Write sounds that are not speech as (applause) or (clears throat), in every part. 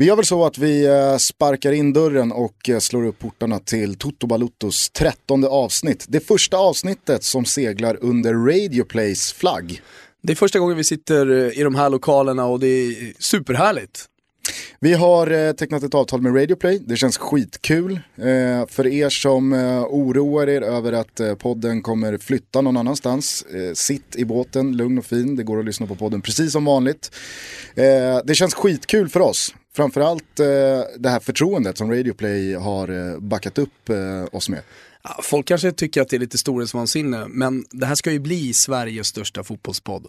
Vi gör väl så att vi eh, sparkar in dörren och eh, slår upp portarna till Toto Baluttos trettonde avsnitt. Det första avsnittet som seglar under Radio Plays flagg. Det är första gången vi sitter eh, i de här lokalerna och det är superhärligt. Vi har eh, tecknat ett avtal med Radioplay, det känns skitkul. Eh, för er som eh, oroar er över att eh, podden kommer flytta någon annanstans, eh, sitt i båten, lugn och fin, det går att lyssna på podden precis som vanligt. Eh, det känns skitkul för oss, framförallt eh, det här förtroendet som Radioplay har eh, backat upp eh, oss med. Folk kanske tycker att det är lite storhetsvansinne, men det här ska ju bli Sveriges största fotbollspodd.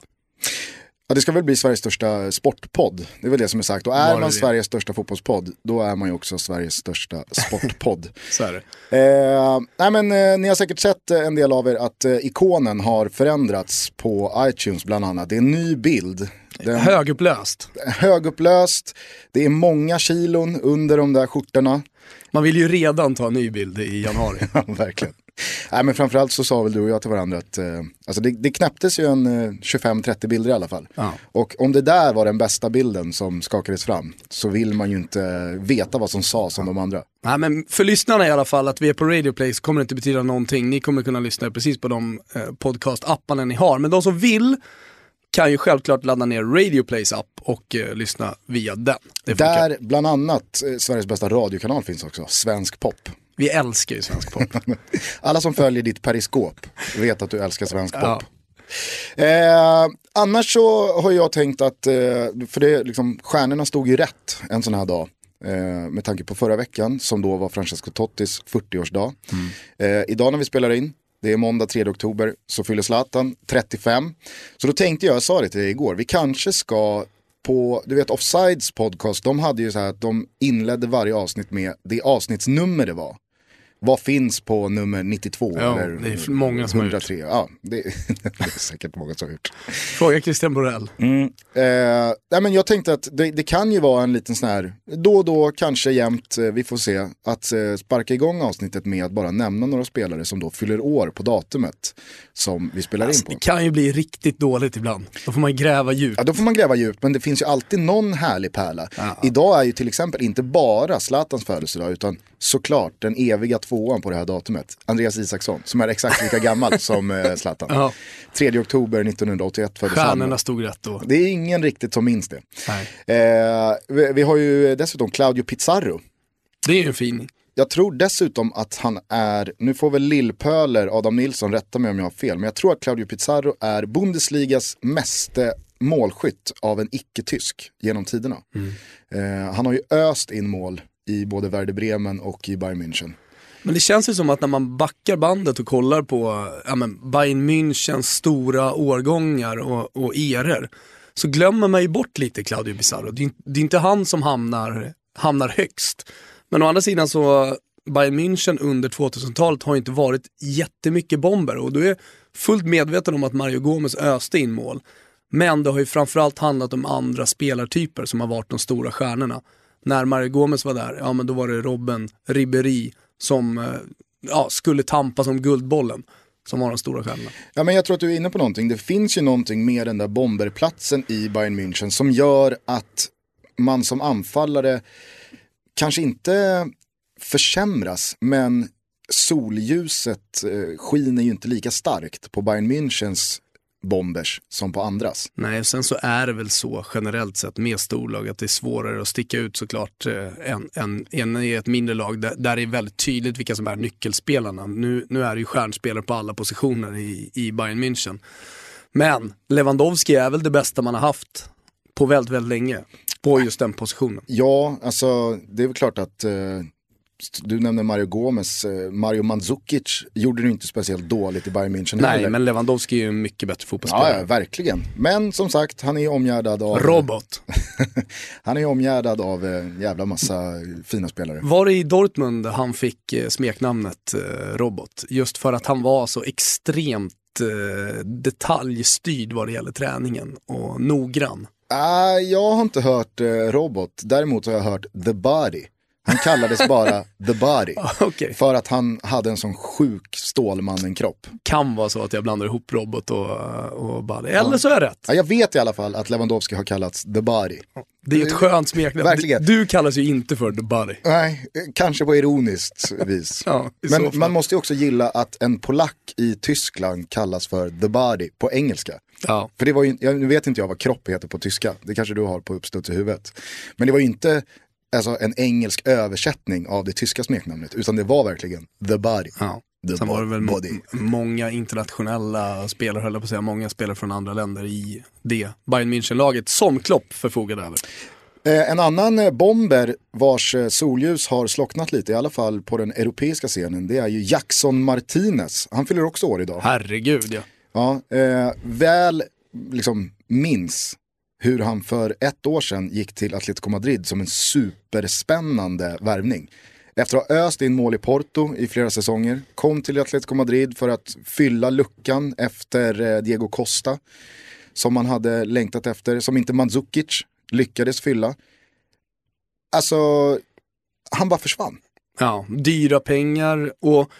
Ja, det ska väl bli Sveriges största sportpodd. Det är väl det som är sagt. Och är man det? Sveriges största fotbollspodd, då är man ju också Sveriges största (laughs) sportpodd. Så är det. eh, nej men, eh, ni har säkert sett eh, en del av er att eh, ikonen har förändrats på iTunes bland annat. Det är en ny bild. Den Högupplöst. högupplöst, det är många kilon under de där skjortorna. Man vill ju redan ta en ny bild i januari. (laughs) Ja, verkligen. (laughs) Nej, men framförallt så sa väl du och jag till varandra att eh, alltså det, det knäpptes ju en eh, 25-30 bilder i alla fall. Ja. Och om det där var den bästa bilden som skakades fram så vill man ju inte veta vad som sades om de andra. Nej, men för lyssnarna i alla fall, att vi är på Radio Play så kommer det inte betyda någonting. Ni kommer kunna lyssna precis på de eh, podcast-apparna ni har. Men de som vill kan ju självklart ladda ner Radio Plays app och eh, lyssna via den. Där bland annat eh, Sveriges bästa radiokanal finns också, Svensk Pop. Vi älskar ju svensk pop. (laughs) Alla som följer ditt periskop vet att du älskar svensk pop. Ja. Eh, annars så har jag tänkt att, eh, för det, liksom, stjärnorna stod ju rätt en sån här dag. Eh, med tanke på förra veckan som då var Francesco Tottis 40-årsdag. Eh, idag när vi spelar in, det är måndag 3 oktober, så fyller Zlatan 35. Så då tänkte jag, jag sa det till dig igår, vi kanske ska på, du vet Offsides podcast, de hade ju så här att de inledde varje avsnitt med det avsnittsnummer det var. Vad finns på nummer 92? Ja, eller det är många som har gjort. 103? Ja, det, (laughs) det är säkert många som har gjort. Fråga Christian Borell. Eh, nej, men jag tänkte att det, det kan ju vara en liten sån här, då och då, kanske jämt, eh, vi får se, att eh, sparka igång avsnittet med att bara nämna några spelare som då fyller år på datumet som vi spelar Alltså, in det på. kan ju bli riktigt dåligt ibland. Då får man gräva djupt. Ja, då får man gräva djupt, men det finns ju alltid någon härlig pärla. Ja. Idag är ju till exempel inte bara Zlatans födelsedag, utan såklart den eviga tvåan på det här datumet. Andreas Isaksson, som är exakt lika gammal (laughs) som eh, Zlatan. Ja. 3 oktober 1981 föddes han. Stjärnorna stod rätt då. Det är ingen riktigt som minns det. Eh, vi, vi har ju dessutom Claudio Pizarro. Det är ju en fin. Jag tror dessutom att han är, nu får väl Lillpöler, Adam Nilsson rätta mig om jag har fel, men jag tror att Claudio Pizarro är Bundesligas meste målskytt av en icke-tysk genom tiderna. Eh, han har ju öst in mål i både Werder Bremen och i Bayern München. Men det känns ju som att när man backar bandet och kollar på ja, men Bayern Münchens stora årgångar och, och eror så glömmer man ju bort lite Claudio Pizarro. Det är, det är inte han som hamnar, hamnar högst. Men å andra sidan så Bayern München under 2000-talet har inte varit jättemycket bomber och du är fullt medveten om att Mario Gomez öste in mål. Men det har ju framförallt handlat om andra spelartyper som har varit de stora stjärnorna. När Mario Gomez var där, ja men då var det Robben Ribéry som eh, ja, skulle tampas om Guldbollen som var de stora stjärnorna. Ja, men jag tror att du är inne på någonting. Det finns ju någonting med den där bomberplatsen i Bayern München som gör att man som anfallare kanske inte försämras, men solljuset eh, skiner ju inte lika starkt på Bayern Münchens bombers som på andras. Nej, och sen så är det väl så generellt sett med storlag att det är svårare att sticka ut såklart eh, än, än, än i ett mindre lag där, där det är väldigt tydligt vilka som är nyckelspelarna. Nu, nu är det ju stjärnspelare på alla positioner i, i Bayern München. Men Lewandowski är väl det bästa man har haft på väldigt, väldigt länge på just den positionen. Ja, alltså det är väl klart att eh, du nämner Mario Gomez, eh, Mario Mandzukic gjorde det inte speciellt dåligt i Bayern München Nej, heller. men Lewandowski är ju en mycket bättre fotbollsspelare. Ja, ja, verkligen. Men som sagt, han är omgärdad av... Robot. (laughs) han är omgärdad av eh, en jävla massa fina spelare. Var det i Dortmund han fick eh, smeknamnet eh, Robot? Just för att han var så extremt eh, detaljstyrd vad det gäller träningen och noggrann. Ah, jag har inte hört eh, Robot, däremot har jag hört The Body. Han kallades bara (laughs) The Body. Okej. För att han hade en sån sjuk Stålmannen-kropp. Kan vara så att jag blandar ihop robot och, och Buddy. Eller så är jag rätt. Ja, jag vet i alla fall att Lewandowski har kallats The Body. Det är ju ett skönt smeknamn. Verkligen. Du, kallas ju inte för The Buddy. Nej, kanske på ironiskt vis. (laughs) Ja, Men man måste ju också gilla att en polack i Tyskland kallas för The Body på engelska. Ja. För det var ju, jag, nu vet inte jag vad kropp heter på tyska, det kanske du har på uppstuds i huvudet. Men det var ju inte alltså, en engelsk översättning av det tyska smeknamnet, utan det var verkligen The Body. Ja. The Sen var det väl body. många internationella spelare, höll jag på att säga, många spelare från andra länder i det Bayern München-laget som Klopp förfogade över. Eh, en annan eh, bomber vars eh, solljus har slocknat lite, i alla fall på den europeiska scenen, det är ju Jackson Martinez. Han fyller också år idag. Herregud ja. Ja, eh, väl liksom minns hur han för ett år sedan gick till Atletico Madrid som en superspännande värvning. Efter att ha öst in mål i Porto i flera säsonger, kom till Atletico Madrid för att fylla luckan efter eh, Diego Costa. Som man hade längtat efter, som inte Mandzukic lyckades fylla. Alltså, han bara försvann. Ja, dyra pengar och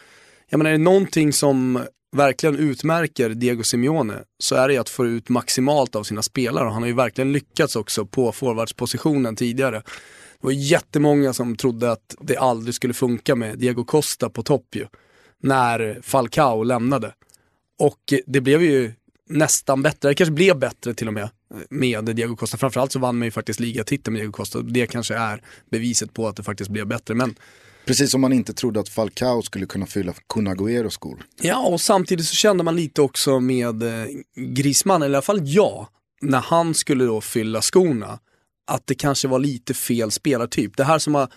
jag menar är det någonting som verkligen utmärker Diego Simeone så är det ju att få ut maximalt av sina spelare och han har ju verkligen lyckats också på forwardspositionen tidigare. Det var jättemånga som trodde att det aldrig skulle funka med Diego Costa på topp ju, när Falcao lämnade. Och det blev ju nästan bättre, det kanske blev bättre till och med med Diego Costa. Framförallt så vann man ju faktiskt ligatiteln med Diego Costa. Det kanske är beviset på att det faktiskt blev bättre. Men Precis som man inte trodde att Falcao skulle kunna fylla Kun Agüeros skor. Ja, och samtidigt så kände man lite också med Grisman, Griezmann, eller i alla fall jag, när han skulle då fylla skorna, att det kanske var lite fel spelartyp. Det här som har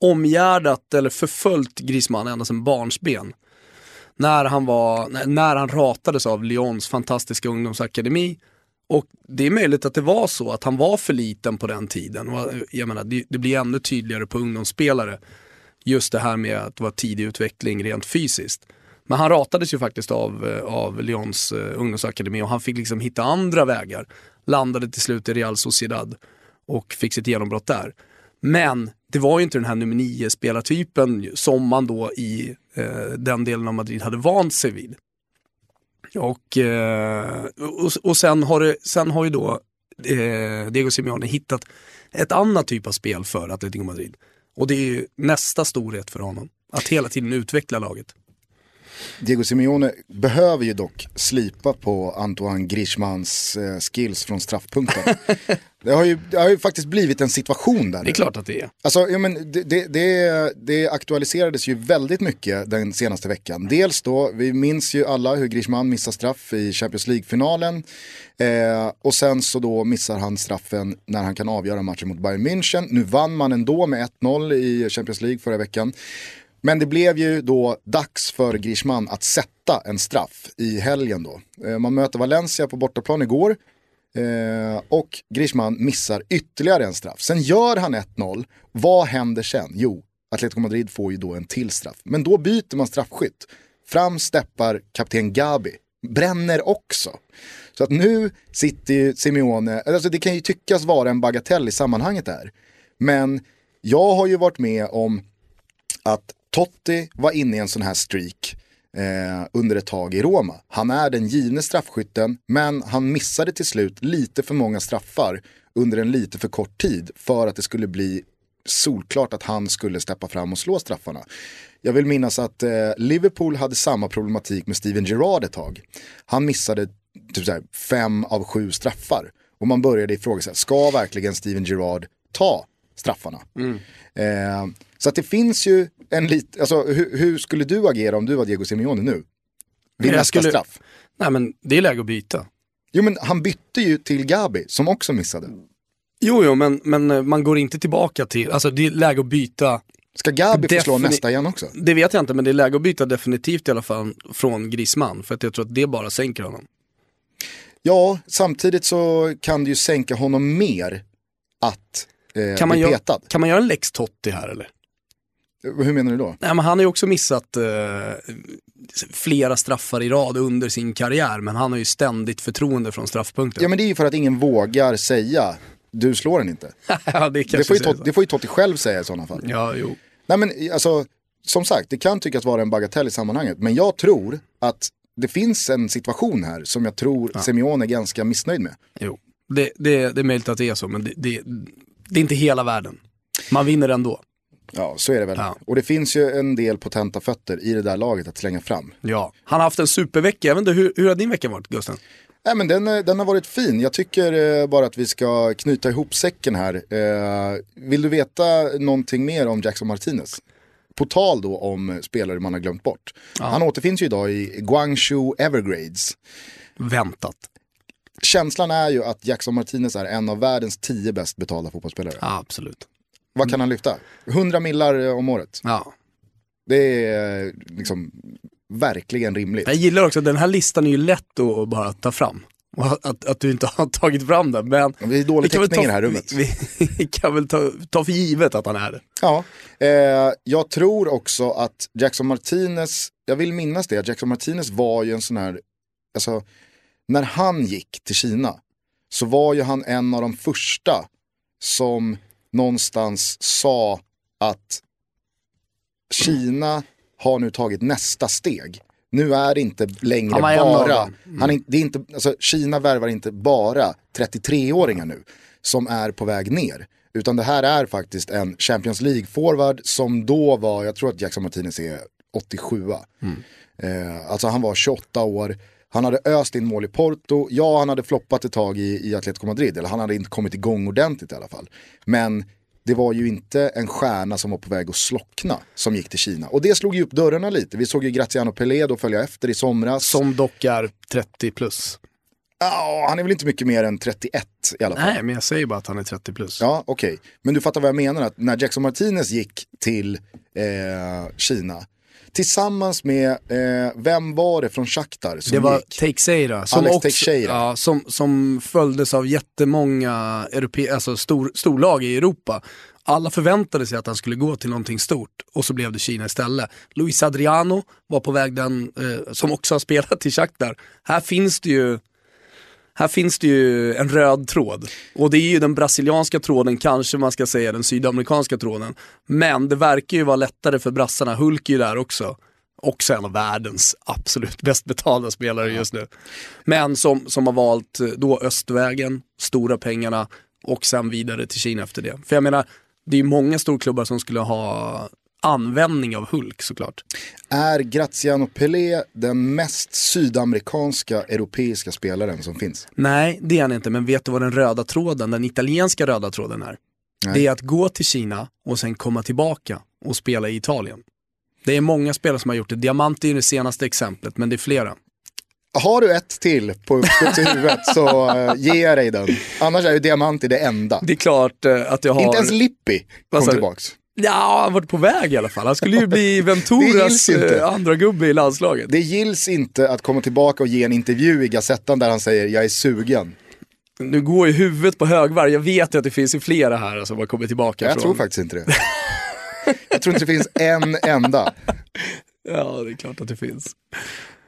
omgärdat eller förföljt Griezmann ända sedan barnsben. När han, var, när han ratades av Lyons fantastiska ungdomsakademi. Och det är möjligt att det var så att han var för liten på den tiden. Och eh, jag menar, det, det blir ännu tydligare på ungdomsspelare. Just det här med att vara tidig utveckling rent fysiskt. Men han ratades ju faktiskt av, eh, av Lyons eh, ungdomsakademi och han fick liksom hitta andra vägar. Landade till slut i Real Sociedad och fick sitt genombrott där. Men det var ju inte den här nummer 9 spelartypen som man då i eh, den delen av Madrid hade vant sig vid. Och, eh, och, och sen, har det, sen har ju då eh, Diego Simeone hittat ett annat typ av spel för Atletico Madrid. Och det är ju nästa storhet för honom. Att hela tiden utveckla laget. Diego Simeone behöver ju dock slipa på Antoine Griezmanns eh, skills från straffpunkten. (laughs) det, har ju, det har ju faktiskt blivit en situation där Det nu. är klart att det är. Alltså, ja, men det, det, det, det aktualiserades ju väldigt mycket den senaste veckan. Dels då, vi minns ju alla hur Griezmann missar straff i Champions League-finalen. Eh, och sen så då missar han straffen när han kan avgöra matchen mot Bayern München. Nu vann man ändå med 1-0 i Champions League förra veckan. Men det blev ju då dags för Griezmann att sätta en straff i helgen då. Eh, man möter Valencia på bortaplan igår. Eh, och Griezmann missar ytterligare en straff. Sen gör han 1-0. Vad händer sen? Jo, Atletico Madrid får ju då en till straff. Men då byter man straffskytt. Fram steppar kapten Gabi. Bränner också. Så att nu sitter ju Simeone, alltså det kan ju tyckas vara en bagatell i sammanhanget där. Men jag har ju varit med om att Totti var inne i en sån här streak eh, under ett tag i Roma. Han är den givne straffskytten, men han missade till slut lite för många straffar under en lite för kort tid för att det skulle bli solklart att han skulle steppa fram och slå straffarna. Jag vill minnas att eh, Liverpool hade samma problematik med Steven Gerrard ett tag. Han missade typ så här, fem av sju straffar. Och man började ifrågasätta, ska verkligen Steven Gerrard ta straffarna? Eh, så att det finns ju en liten, alltså hur, hur skulle du agera om du var Diego Simeone nu? Vid nästa skulle- straff. Nej men det är läge att byta. Jo men han bytte ju till Gabi som också missade. Jo, jo, men, men eh, man går inte tillbaka till, alltså det är läge att byta. Ska Gabi få slå Defini- nästa igen också? Det vet jag inte, men det är läge att byta definitivt i alla fall från Griezmann. För att jag tror att det bara sänker honom. Ja, samtidigt så kan det ju sänka honom mer att eh, Kan man, bli göra, petad. kan man göra en lex Totti här eller? Hur menar du då? Nej, men han har ju också missat eh, flera straffar i rad under sin karriär, men han har ju ständigt förtroende från straffpunkten. Ja men det är ju för att ingen vågar säga du slår den inte. (laughs) ja, det, Det får, ju Totti, det får ju Totti själv säga i sådana fall. Ja, jo. Nej men alltså, som sagt, det kan tyckas vara en bagatell i sammanhanget. Men jag tror att det finns en situation här som jag tror Simeone är ganska missnöjd med. jo. Det, det, det är möjligt att det är så, men det, det, det är inte hela världen. Man vinner ändå. Ja, så är det väl. Ja. Och det finns ju en del potenta fötter i det där laget att slänga fram. Ja. Han har haft en supervecka. Jag vet inte, hur, hur har din vecka varit, Gusten? Nej, men den, eh, den har varit fin. Jag tycker eh, bara att vi ska knyta ihop säcken här. Eh, vill du veta någonting mer om Jackson Martinez? På tal då om spelare man har glömt bort. Han återfinns ju idag i Guangzhou Evergrades. Väntat. Känslan är ju att Jackson Martinez är en av världens tio bäst betalda fotbollsspelare. Ja, absolut. Vad kan han lyfta? 100 millar eh, om året. Ja. Det är eh, liksom verkligen rimligt. Jag gillar också att den här listan är ju lätt att bara ta fram. Och att, att du inte har (laughs) tagit fram den. Men Det är dålig vi täckning i det här rummet. Vi, (laughs) vi kan väl ta, ta för givet att han är det. Ja, eh, jag tror också att Jackson Martinez, jag vill minnas det, att Jackson Martinez var ju en sån här, alltså när han gick till Kina så var ju han en av de första som någonstans sa att Kina har nu tagit nästa steg. Nu är det inte längre av bara. Mm. han är, det är inte, alltså, Kina värvar inte bara 33-åringar nu som är på väg ner. Utan det här är faktiskt en Champions League-forward som då var, jag tror att Jackson Martinez är 87 eh, Alltså han var 28 år, han hade öst in mål i Porto, ja han hade floppat ett tag i, i Atletico Madrid, eller han hade inte kommit igång ordentligt i alla fall. Men det var ju inte en stjärna som var på väg att slockna som gick till Kina. Och det slog ju upp dörrarna lite. Vi såg ju Graziano Pelé då följa efter i somras. Som dock är 30 plus. Ja, han är väl inte mycket mer än 31 i alla fall. Nej, men jag säger bara att han är 30 plus. Ja, okej. Men du fattar vad jag menar, att när Jackson Martinez gick till eh, Kina, tillsammans med, eh, vem var det från Shakhtar som Det var gick? Teixeira som, Alex också, Teixeira. Ja, som, som följdes av jättemånga europe, alltså stor, storlag i Europa. Alla förväntade sig att han skulle gå till någonting stort och så blev det Kina istället. Luis Adriano var på väg den, eh, som också har spelat i Shakhtar. Här finns det ju här finns det ju en röd tråd. Och det är ju den brasilianska tråden, kanske man ska säga den sydamerikanska tråden. Men det verkar ju vara lättare för brassarna, Hulk är ju där också. Också en av världens absolut bäst betalda spelare just nu. Men som, som har valt eh, då östvägen, stora pengarna och sen vidare till Kina efter det. För jag menar, det är ju många storklubbar som skulle ha användning av Hulk såklart. Är Graziano Pelé den mest sydamerikanska europeiska spelaren som finns? Nej, det är han inte, men vet du vad den röda tråden, den italienska röda tråden är? Nej. Det är att gå till Kina och sen komma tillbaka och spela i Italien. Det är många spelare som har gjort det. Diamant är det senaste exemplet, men det är flera. Har du ett till på uppstuds i huvudet så eh, ger jag dig den. Annars är ju Diamanti det enda. Det är klart eh, att jag har... Inte ens Lippi kom tillbaks. Ja, han varit på väg i alla fall. Han skulle ju bli (laughs) Venturas eh, andra gubbe i landslaget. Det gills inte att komma tillbaka och ge en intervju i Gazettan där han säger jag är sugen. Nu går ju huvudet på högvarv. Jag vet ju att det finns ju flera här som har kommit tillbaka Jag från... tror faktiskt inte det. (laughs) Jag tror inte det finns en enda. (laughs) Ja, det är klart att det finns.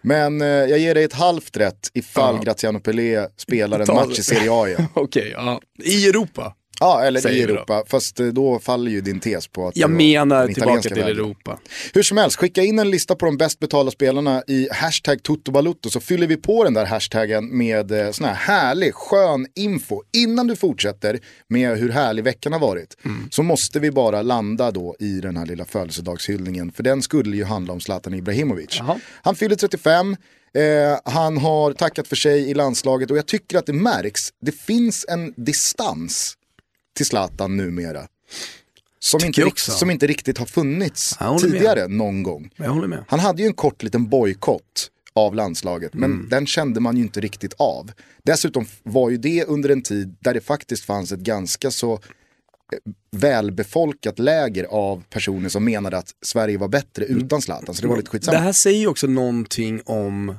Men eh, jag ger dig ett halvt rätt ifall Ja. Graziano Pelé spelar en match i Serie A igen. Okej, ja. I Europa. Ja, eller i vi då. Europa. Fast eh, då faller ju din tes på att Jag menar tillbaka till vägen. Europa. Hur som helst, skicka in en lista på de bäst betalda spelarna i hashtag Toto så fyller vi på den där hashtaggen med eh, sån här härlig, skön info. Innan du fortsätter med hur härlig veckan har varit så måste vi bara landa då i den här lilla födelsedagshyllningen. För den skulle ju handla om Zlatan Ibrahimovic. Jaha. Han fyller 35, eh, han har tackat för sig i landslaget och jag tycker att det märks. Det finns en distans till Zlatan numera. Som inte, rikt- som inte riktigt har funnits håller med. tidigare någon gång. Han hade ju en kort liten bojkott av landslaget, men Mm. den kände man ju inte riktigt av. Dessutom var ju det under en tid där det faktiskt fanns ett ganska så eh, välbefolkat läger av personer som menade att Sverige var bättre utan Zlatan, så det var lite Det skitsamma. här säger ju också någonting om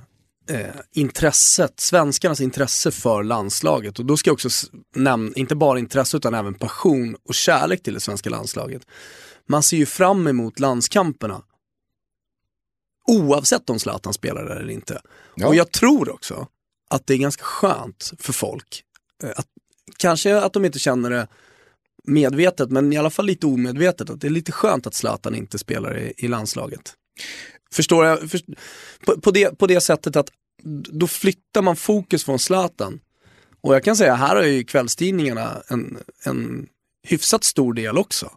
eh, intresset, svenskarnas intresse för landslaget. Och då ska jag också nämna, inte bara intresse utan även passion och kärlek till det svenska landslaget. Man ser ju fram emot landskamperna. Oavsett om Zlatan spelar där eller inte. Ja. Och jag tror också att det är ganska skönt för folk eh, att kanske att de inte känner det medvetet, men i alla fall lite omedvetet, att det är lite skönt att Zlatan inte spelar i, i landslaget. Förstår jag? För, på, på, det, på det sättet att då flyttar man fokus från Zlatan. Och jag kan säga, här har ju kvällstidningarna en, en hyfsat stor del också.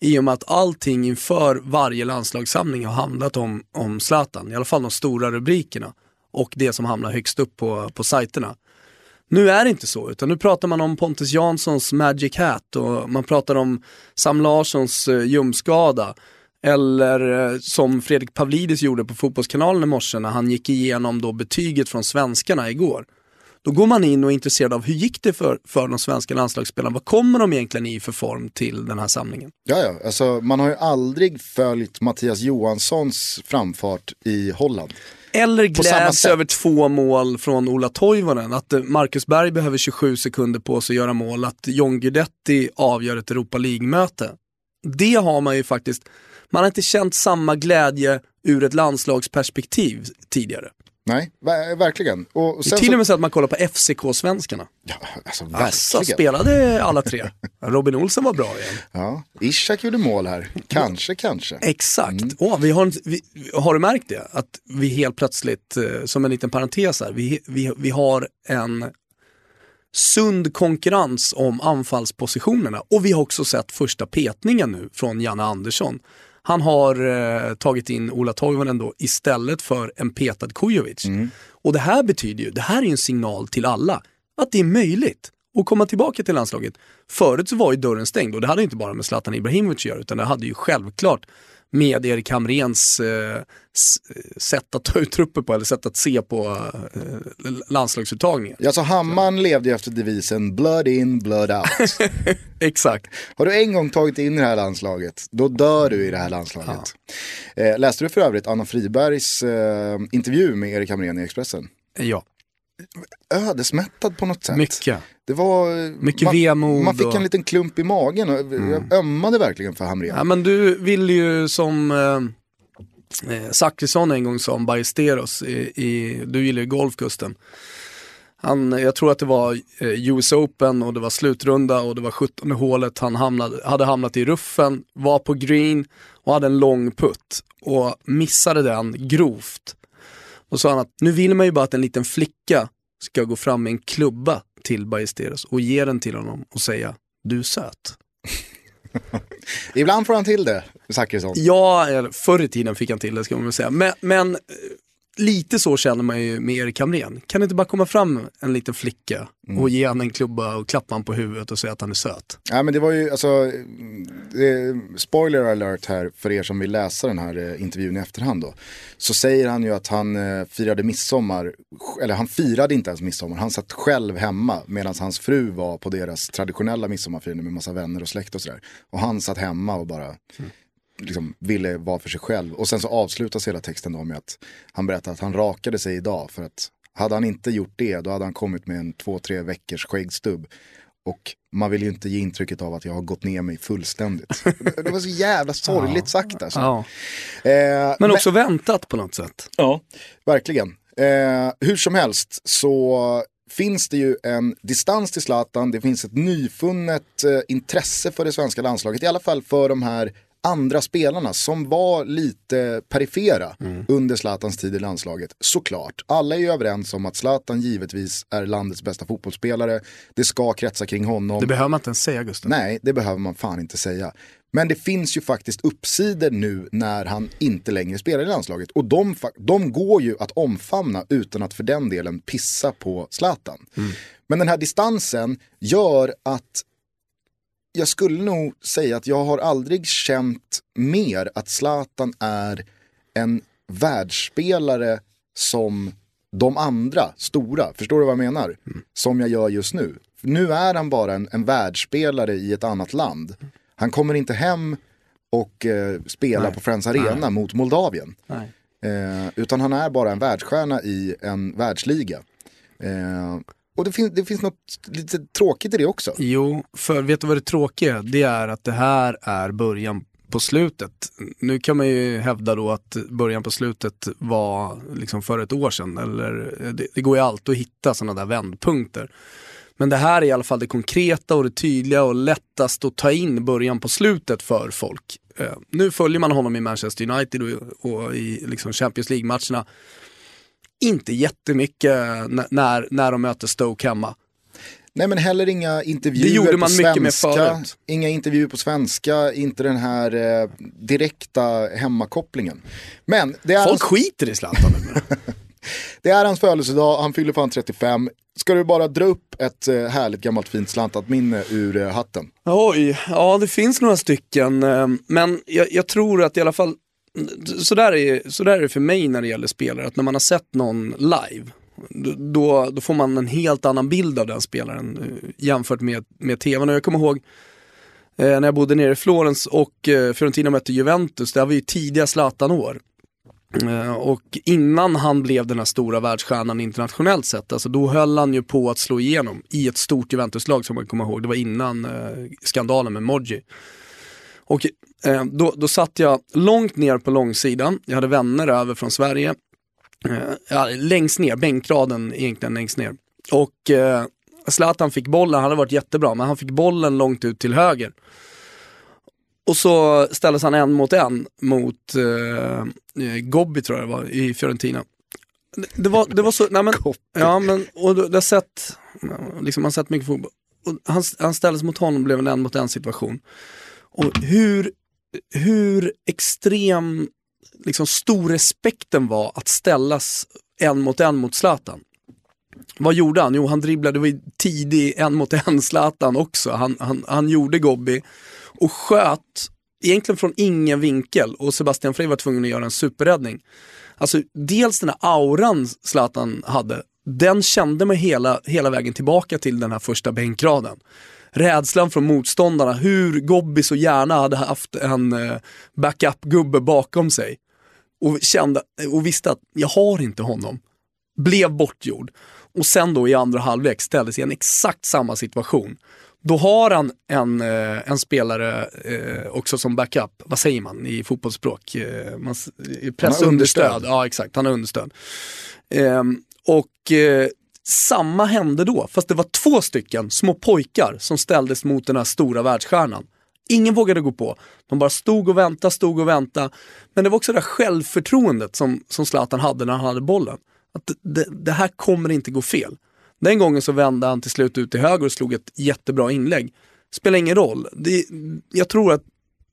I och med att allting inför varje landslagssamling har handlat om, om Zlatan, i alla fall de stora rubrikerna. Och det som hamnar högst upp på, på sajterna. Nu är det inte så, utan nu pratar man om Pontus Janssons Magic Hat och man pratar om Sam Larssons eh, ljumskada. ljumskada. Eller eh, som Fredrik Pavlidis gjorde på Fotbollskanalen i morse när han gick igenom då betyget från svenskarna igår. Då går man in och är intresserad av hur gick det för, för de svenska landslagsspelarna? Vad kommer de egentligen i för form till den här samlingen? Ja, ja. Alltså, man har ju aldrig följt Mattias Johanssons framfart i Holland. Eller gläds över två mål från Ola Toivonen. Att eh, Marcus Berg behöver 27 sekunder på sig att göra mål. Att John Guidetti avgör ett Europa League-möte. Det har man ju faktiskt, man har inte känt samma glädje ur ett landslagsperspektiv tidigare. Nej, ver verkligen. Och, och det är till och med så att man kollar på FCK-svenskarna. Ja, alltså Asså, spelade alla tre. Robin Olsen var bra igen. Ja, Ishak gjorde mål här. Kanske, kanske. Exakt. Mm. Oh, vi har, vi, har du märkt det? Att vi helt plötsligt, eh, som en liten parentes här, vi, vi, vi har en sund konkurrens om anfallspositionerna. Och vi har också sett första petningen nu från Janne Andersson. Han har eh, tagit in Ola Toivonen då istället för en petad Kujovic. Mm. Och det här betyder ju, det här är en signal till alla, att det är möjligt att komma tillbaka till landslaget. Förut så var ju dörren stängd och det hade inte bara med Zlatan Ibrahimovic att göra utan det hade ju självklart med Erik Hamrens eh, sätt att ta ut trupper på eller sätt att se på eh, landslagsuttagningen. Ja, så Hammaren levde ju efter devisen blood in, blood out. (laughs) Exakt. Har du en gång tagit in i det här landslaget, då dör du i det här landslaget. Ja. Eh, läste du för övrigt Anna Fribergs eh, intervju med Erik Hamrén i Expressen? Ja ödesmättad på något sätt. Mycket. Det var, Mycket man, vemod. Man fick en liten klump i magen och mm. jag ömmade verkligen för Hamrén. Ja, men du vill ju som eh, eh Zachrisson en gång sa om Ballesteros, i, i, du gillar ju golfkusten. Han, jag tror att det var eh, US Open och det var slutrunda och det var 17 hålet. Han hamnade, hade hamnat i ruffen, var på green och hade en lång putt och missade den grovt. Och sa han att nu vill man ju bara att en liten flicka ska gå fram med en klubba till Ballesteros och ge den till honom och säga du är söt. (laughs) Ibland får han till det, Zachrisson. Ja, förr i tiden fick han till det ska man väl säga. Men, men lite så känner man ju med Erik Hamrén. Kan det inte bara komma fram en liten flicka mm. och ge honom en klubba och klappa honom på huvudet och säga att han är söt? Ja men det var ju, alltså, det, spoiler alert här för er som vill läsa den här eh, intervjun i efterhand då. Så säger han ju att han eh, firade midsommar, eller han firade inte ens midsommar, han satt själv hemma medan hans fru var på deras traditionella midsommarfirande med massa vänner och släkt och sådär. Och han satt hemma och bara mm liksom ville vara för sig själv. Och sen så avslutas hela texten då med att han berättar att han rakade sig idag för att hade han inte gjort det då hade han kommit med en två, tre veckors skäggstubb. Och man vill ju inte ge intrycket av att jag har gått ner mig fullständigt. (laughs) det var så jävla sorgligt sagt alltså. Ja. Eh, men också men... väntat på något sätt. Ja, verkligen. Eh, hur som helst så finns det ju en distans till Zlatan, det finns ett nyfunnet eh, intresse för det svenska landslaget, i alla fall för de här andra spelarna som var lite perifera mm. under Zlatans tid i landslaget. Såklart, alla är ju överens om att Zlatan givetvis är landets bästa fotbollsspelare. Det ska kretsa kring honom. Det behöver man inte ens säga Gustav. Nej, det behöver man fan inte säga. Men det finns ju faktiskt uppsidor nu när han inte längre spelar i landslaget. Och de, de går ju att omfamna utan att för den delen pissa på Zlatan. Mm. Men den här distansen gör att jag skulle nog säga att jag har aldrig känt mer att Zlatan är en världsspelare som de andra stora, förstår du vad jag menar? Mm. Som jag gör just nu. Nu är han bara en, en världsspelare i ett annat land. Han kommer inte hem och eh, spelar Nej. på Friends Arena Nej. mot Moldavien. Eh, utan han är bara en världsstjärna i en världsliga. Eh, och det finns, det finns något lite tråkigt i det också. Jo, för vet du vad det tråkiga är? Det är att det här är början på slutet. Nu kan man ju hävda då att början på slutet var liksom för ett år sedan. Eller, det, det går ju alltid att hitta sådana där vändpunkter. Men det här är i alla fall det konkreta och det tydliga och lättast att ta in början på slutet för folk. Eh, nu följer man honom i Manchester United och, och i liksom Champions League-matcherna. Inte jättemycket när, när de möter Stoke hemma. Nej men heller inga intervjuer det gjorde man på mycket svenska. Med inga intervjuer på svenska, inte den här eh, direkta hemmakopplingen. Men det är Folk hans... skiter i Zlatan (laughs) Det är hans födelsedag, han fyller fan 35. Ska du bara dra upp ett eh, härligt gammalt fint slantat minne ur eh, hatten? Oj, ja det finns några stycken. Eh, men jag, jag tror att i alla fall, så där, är, så där är det för mig när det gäller spelare, att när man har sett någon live, då, då får man en helt annan bild av den spelaren eh, jämfört med, med tvn. Och jag kommer ihåg eh, när jag bodde nere i Florens och eh, Fiorentina mötte Juventus, det var ju tidiga Zlatan-år. Eh, och innan han blev den här stora världsstjärnan internationellt sett, alltså då höll han ju på att slå igenom i ett stort Juventus-lag som man kommer ihåg. Det var innan eh, skandalen med Moggi. Och eh, då, då satt jag långt ner på långsidan, jag hade vänner över från Sverige Eh, längst ner, bänkraden egentligen längst ner. Och eh, Zlatan fick bollen, han hade varit jättebra, men han fick bollen långt ut till höger. Och så ställdes han en mot en mot eh, eh Gobbi tror jag det var i Fiorentina. Det, var, det var så, nej men, ja men, och det har sett, liksom man har sett mycket fotboll. Och han, han ställdes mot honom blev en en mot en situation. Och hur, hur extrem liksom stor respekten var att ställas en mot en mot Zlatan. Vad gjorde han? Jo, han dribblade, det var tidig en mot en Zlatan också. Han, han, han gjorde Gobbi och sköt, egentligen från ingen vinkel och Sebastian Frey var tvungen att göra en superräddning. Alltså dels den här auran Zlatan hade, den kände man hela, hela vägen tillbaka till den här första bänkraden rädslan från motståndarna, hur Gobbi så gärna hade haft en eh, backup-gubbe bakom sig och, kände, och visste att jag har inte honom. Blev bortgjord. Och sen då i andra halvlek ställdes i en exakt samma situation. Då har han en, eh, en spelare eh, också som backup, vad säger man i fotbollsspråk? Eh, man, pressunderstöd. Ja exakt, han har understöd. Eh, och samma hände då, fast det var två stycken små pojkar som ställdes mot den här stora världsstjärnan. Ingen vågade gå på. De bara stod och väntade, stod och väntade. Men det var också det där självförtroendet som, som Zlatan hade när han hade bollen. Att det, det, här kommer inte gå fel. Den gången så vände han till slut ut till höger och slog ett jättebra inlägg. Spelar ingen roll. Det, jag tror att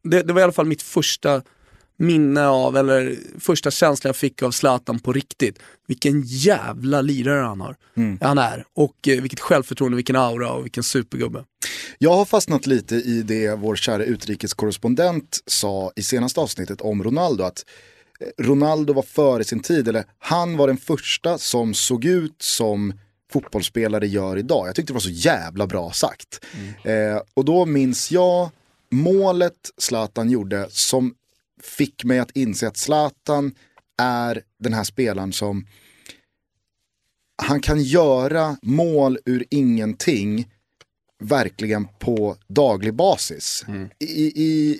det, det var i alla fall mitt första minne av, eller första känslan jag fick av Zlatan på riktigt. Vilken jävla lirare han har. Mm. Han är. Och eh, vilket självförtroende, vilken aura och vilken supergubbe. Jag har fastnat lite i det vår kära utrikeskorrespondent sa i senaste avsnittet om Ronaldo. Att eh, Ronaldo var före sin tid, eller han var den första som såg ut som fotbollsspelare gör idag. Jag tyckte det var så jävla bra sagt. Mm. Eh, och då minns jag målet Zlatan gjorde som fick mig att inse att Zlatan är den här spelaren som han kan göra mål ur ingenting verkligen på daglig basis. Mm. I, i,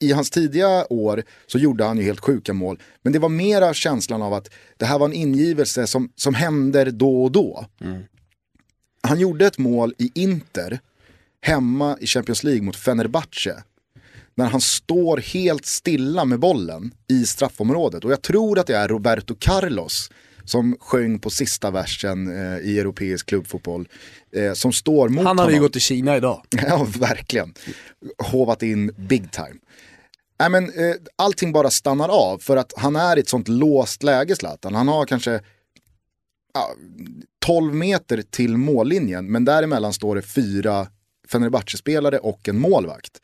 I hans tidiga år så gjorde han ju helt sjuka mål. Men det var mera känslan av att det här var en ingivelse som, som händer då och då. Mm. Han gjorde ett mål i Inter, hemma i Champions League mot Fenerbahce när han står helt stilla med bollen i straffområdet. Och jag tror att det är Roberto Carlos som sjöng på sista versen eh, i europeisk klubbfotboll. Eh, som står mot Han hade ju gått till Kina idag. (laughs) ja, verkligen. Hovat in big time. Nej, men, eh, allting bara stannar av för att han är i ett sånt låst läge Zlatan. Han har kanske ja, 12 meter till mållinjen men däremellan står det fyra Fenerbahce-spelare och en målvakt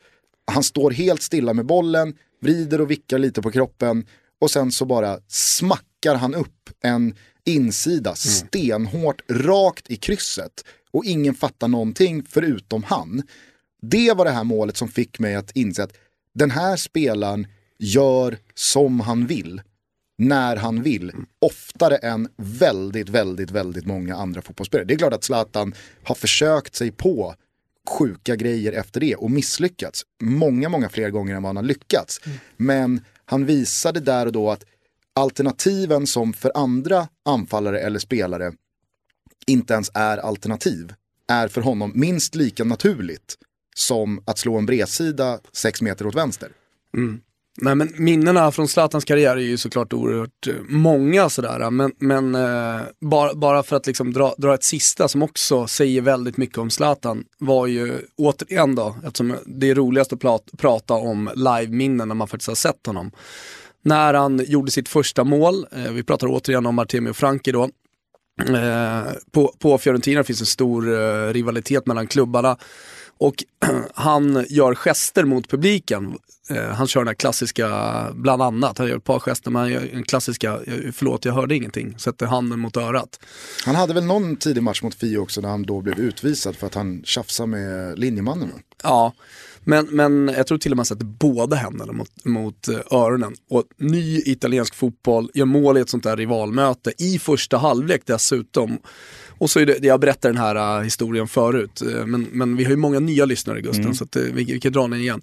han står helt stilla med bollen, vrider och vickar lite på kroppen och sen så bara smackar han upp en insida mm. stenhårt rakt i krysset och ingen fattar någonting förutom han. Det var det här målet som fick mig att inse att den här spelaren gör som han vill, när han vill, mm. oftare än väldigt, väldigt, väldigt många andra fotbollsspelare. Det är klart att Zlatan har försökt sig på sjuka grejer efter det och misslyckats många, många fler gånger än vad han har lyckats. Mm. Men han visade där och då att alternativen som för andra anfallare eller spelare inte ens är alternativ. är för honom minst lika naturligt som att slå en bredsida sex meter åt vänster. Nej men minnena från Zlatans karriär är ju såklart oerhört eh, många sådär, men, men eh, bara, bara för att liksom dra, dra ett sista som också säger väldigt mycket om Zlatan var ju återigen då, eftersom det är roligast att plat, prata om live-minnen när man faktiskt har sett honom. När han gjorde sitt första mål, eh, vi pratar återigen om Artemio Franki då, Eh, på, på Fiorentina finns en stor eh, rivalitet mellan klubbarna och (clears throat) han gör gester mot publiken. Eh, han kör den här klassiska, bland annat, han gör ett par gester, men han gör den klassiska, eh, förlåt jag hörde ingenting, sätter handen mot örat. Han hade väl någon tidig match mot Fio också när han då blev utvisad för att han tjafsade med linjemannen. Ja, men, men jag tror till och med han sätter båda händerna mot, mot eh, öronen. Och ny italiensk fotboll, gör mål i ett sånt där rivalmöte i första halvlek dessutom. Och så är det, jag berättade den här uh, historien förut, uh, men, men vi har ju många nya lyssnare Gusten, så att, uh, vi, vi kan dra den igen.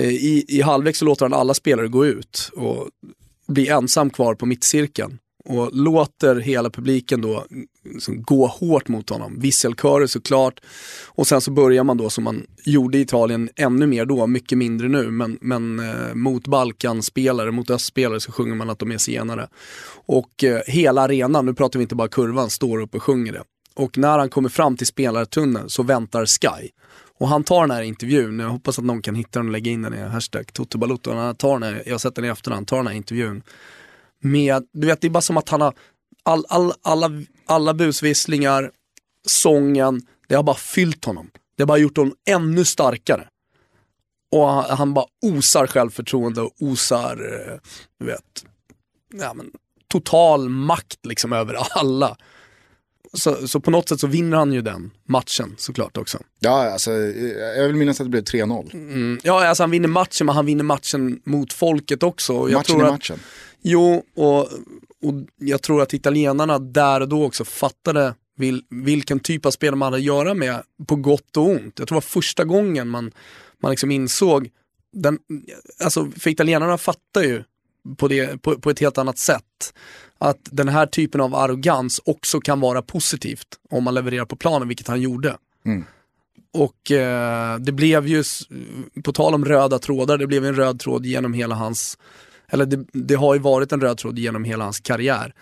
Uh, i, I halvlek så låter han alla spelare gå ut och bli ensam kvar på mittcirkeln. Och låter hela publiken då liksom gå hårt mot honom. Visselkörer såklart. Och sen så börjar man då som man gjorde i Italien ännu mer då, mycket mindre nu, men, men eh, mot Balkanspelare, mot östspelare så sjunger man att de är senare. Och eh, hela arenan, nu pratar vi inte bara kurvan, står upp och sjunger det. Och när han kommer fram till spelartunneln så väntar Sky. Och han tar den här intervjun, jag hoppas att någon kan hitta den och lägga in den i hashtag Toto Balotto. Han tar den här, jag har sett den i efterhand, tar den här intervjun med, du vet det är bara som att han har, all, all, alla, alla busvisslingar, sången, det har bara fyllt honom. Det har bara gjort honom ännu starkare. Och han, han bara osar självförtroende och osar, eh, du vet, ja, men, total makt liksom över (laughs) alla. Så, så på något sätt så vinner han ju den matchen såklart också. Ja, alltså, jag vill minnas att det blev 3-0. Mm, ja, alltså han vinner matchen, men han vinner matchen mot folket också. Matchen att, matchen. Jo, och, och jag tror att italienarna där och då också fattade vil, vilken typ av spelare man hade att göra med på gott och ont. Jag tror det var första gången man, man liksom insåg, den, alltså för italienarna fattar ju på, det, på, på ett helt annat sätt att den här typen av arrogans också kan vara positivt om man levererar på planen, vilket han gjorde. Och eh, det blev ju, på tal om röda trådar, det blev en röd tråd genom hela hans, eller det, det har ju varit en röd tråd genom hela hans karriär.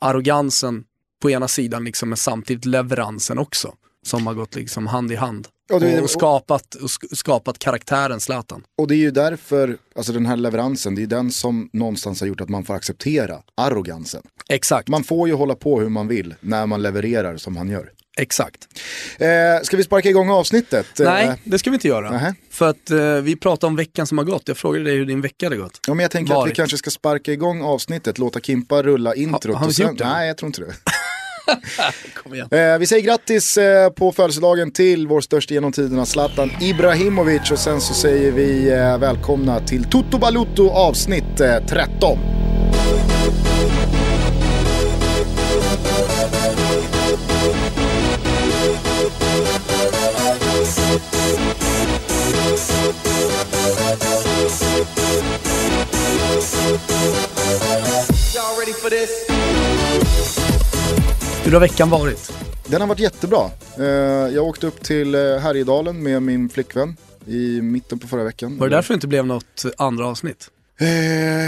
Arrogansen på ena sidan liksom, men samtidigt leveransen också. Som har gått liksom hand i hand. Och det- och, skapat, och sk- skapat karaktären Zlatan. Och det är ju därför, alltså den här leveransen, det är den som någonstans har gjort att man får acceptera arrogansen. Exakt, Man får ju hålla på hur man vill när man levererar som han gör. Exakt. Eh, ska vi sparka igång avsnittet? Nej, Eh, det ska vi inte göra. nähä. För att eh, vi pratar om veckan som har gått. Jag frågade dig hur din vecka hade gått. Ja, men jag tänker att vi Varit. kanske ska sparka igång avsnittet, låta Kimpa rulla introt. har vi sen... gjort det? Nej, jag tror inte det. (laughs) Eh, vi säger grattis eh, på födelsedagen till vår största genom tiderna, Zlatan Ibrahimovic. Och sen så säger vi eh, välkomna till Toto Balutto avsnitt eh, 13. Hur har veckan varit? Den har varit jättebra. Eh, jag åkte upp till eh, Härjedalen med min flickvän i mitten på förra veckan. Var det därför det inte blev något andra avsnitt? Eh,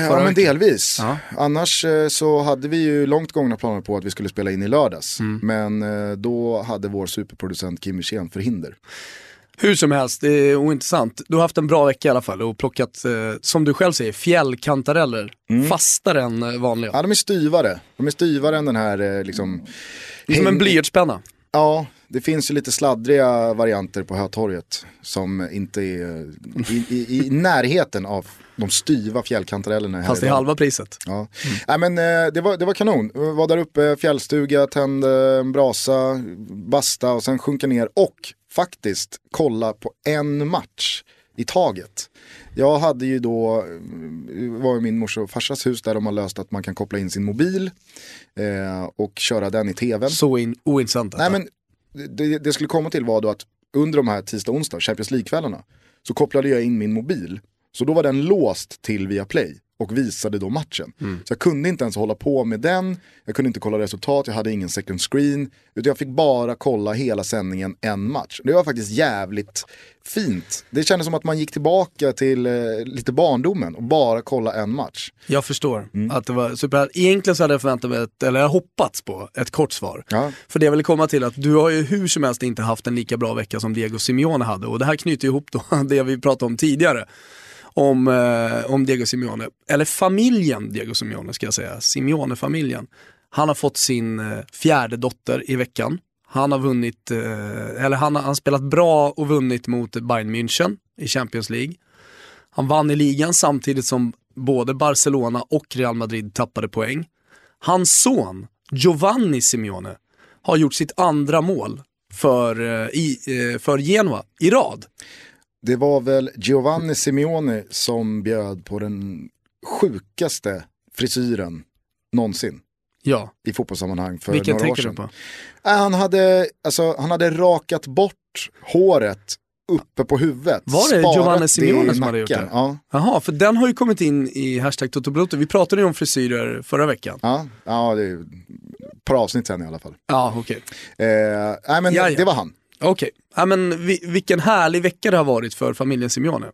ja men delvis. Ja. Annars eh, så hade vi ju långt gångna planer på att vi skulle spela in i lördags. Mm. Men eh, då hade vår superproducent Kim Wirsén förhinder. Hur som helst, det är ointressant. Du har haft en bra vecka i alla fall och plockat, eh, som du själv säger, fjällkantareller. Fastare än eh, vanliga. Ja de är styvare. De är styvare än den här eh, liksom. Det är som en blyertspenna. Ja, det finns ju lite sladdriga varianter på Hötorget. Som inte är i, i, i närheten av de styva fjällkantarellerna. Fast det är halva priset. Ja. Nej, men, eh, det, var, det var kanon. Var där uppe, fjällstuga, tände en brasa, basta och sen sjunka ner och faktiskt kolla på en match i taget. Jag hade ju då, eh, var i min morsa och farsas hus där de har löst att man kan koppla in sin mobil eh, och köra den i tvn. Så in, ointressant. Nej detta. men det, det skulle komma till var då att under de här tisdag och onsdag, Champions League-kvällarna, så kopplade jag in min mobil. Så då var den låst till Viaplay. Och visade då matchen. Så jag kunde inte ens hålla på med den, jag kunde inte kolla resultat, jag hade ingen second screen. Utan jag fick bara kolla hela sändningen en match. Det var faktiskt jävligt fint. Det kändes som att man gick tillbaka till eh, lite barndomen och bara kolla en match. Jag förstår Mm. att det var super. Egentligen så hade jag förväntat mig, ett, eller jag hoppats på, ett kort svar. Ja. För det jag ville komma till att du har ju hur som helst inte haft en lika bra vecka som Diego Simeone hade. Och det här knyter ihop då (laughs) det vi pratade om tidigare. Om, eh, om Diego Simeone, eller familjen Diego Simeone ska jag säga, Simeone-familjen. Han har fått sin eh, fjärde dotter i veckan. Han har vunnit, eh, eller han har, han har spelat bra och vunnit mot Bayern München i Champions League. Han vann i ligan samtidigt som både Barcelona och Real Madrid tappade poäng. Hans son, Giovanni Simeone, har gjort sitt andra mål för, eh, i, eh, för Genoa i rad. Det var väl Giovanni Simeone som bjöd på den sjukaste frisyren någonsin Ja, i fotbollssammanhang för vilken några år tänker du sedan. på? Äh, Han hade, alltså, han hade rakat bort håret uppe på huvudet. Var det Giovanni Simeone som hade gjort det? Ja, Jaha, för den har ju kommit in i hashtag Totobroto. Vi pratade ju om frisyrer förra veckan. ja, ja det är ett par avsnitt sen i alla fall. Ja, okej. Eh, nej men Jaja. det var han. Okej, ja, men vi, vilken härlig vecka det har varit för familjen Simeone.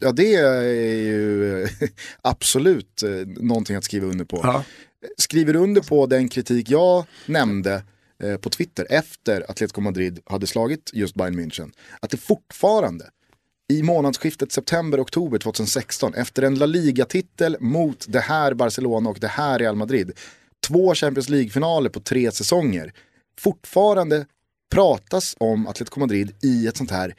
Ja det är ju eh, (laughs) absolut eh, någonting att skriva under på. Ja. Skriver under på den kritik jag nämnde eh, på Twitter efter Atletico Madrid hade slagit just Bayern München. Att det fortfarande i månadsskiftet september-oktober 2016 efter en La Liga-titel mot det här Barcelona och det här Real Madrid. Två Champions League-finaler på tre säsonger. Fortfarande pratas om Atletico Madrid i ett sånt här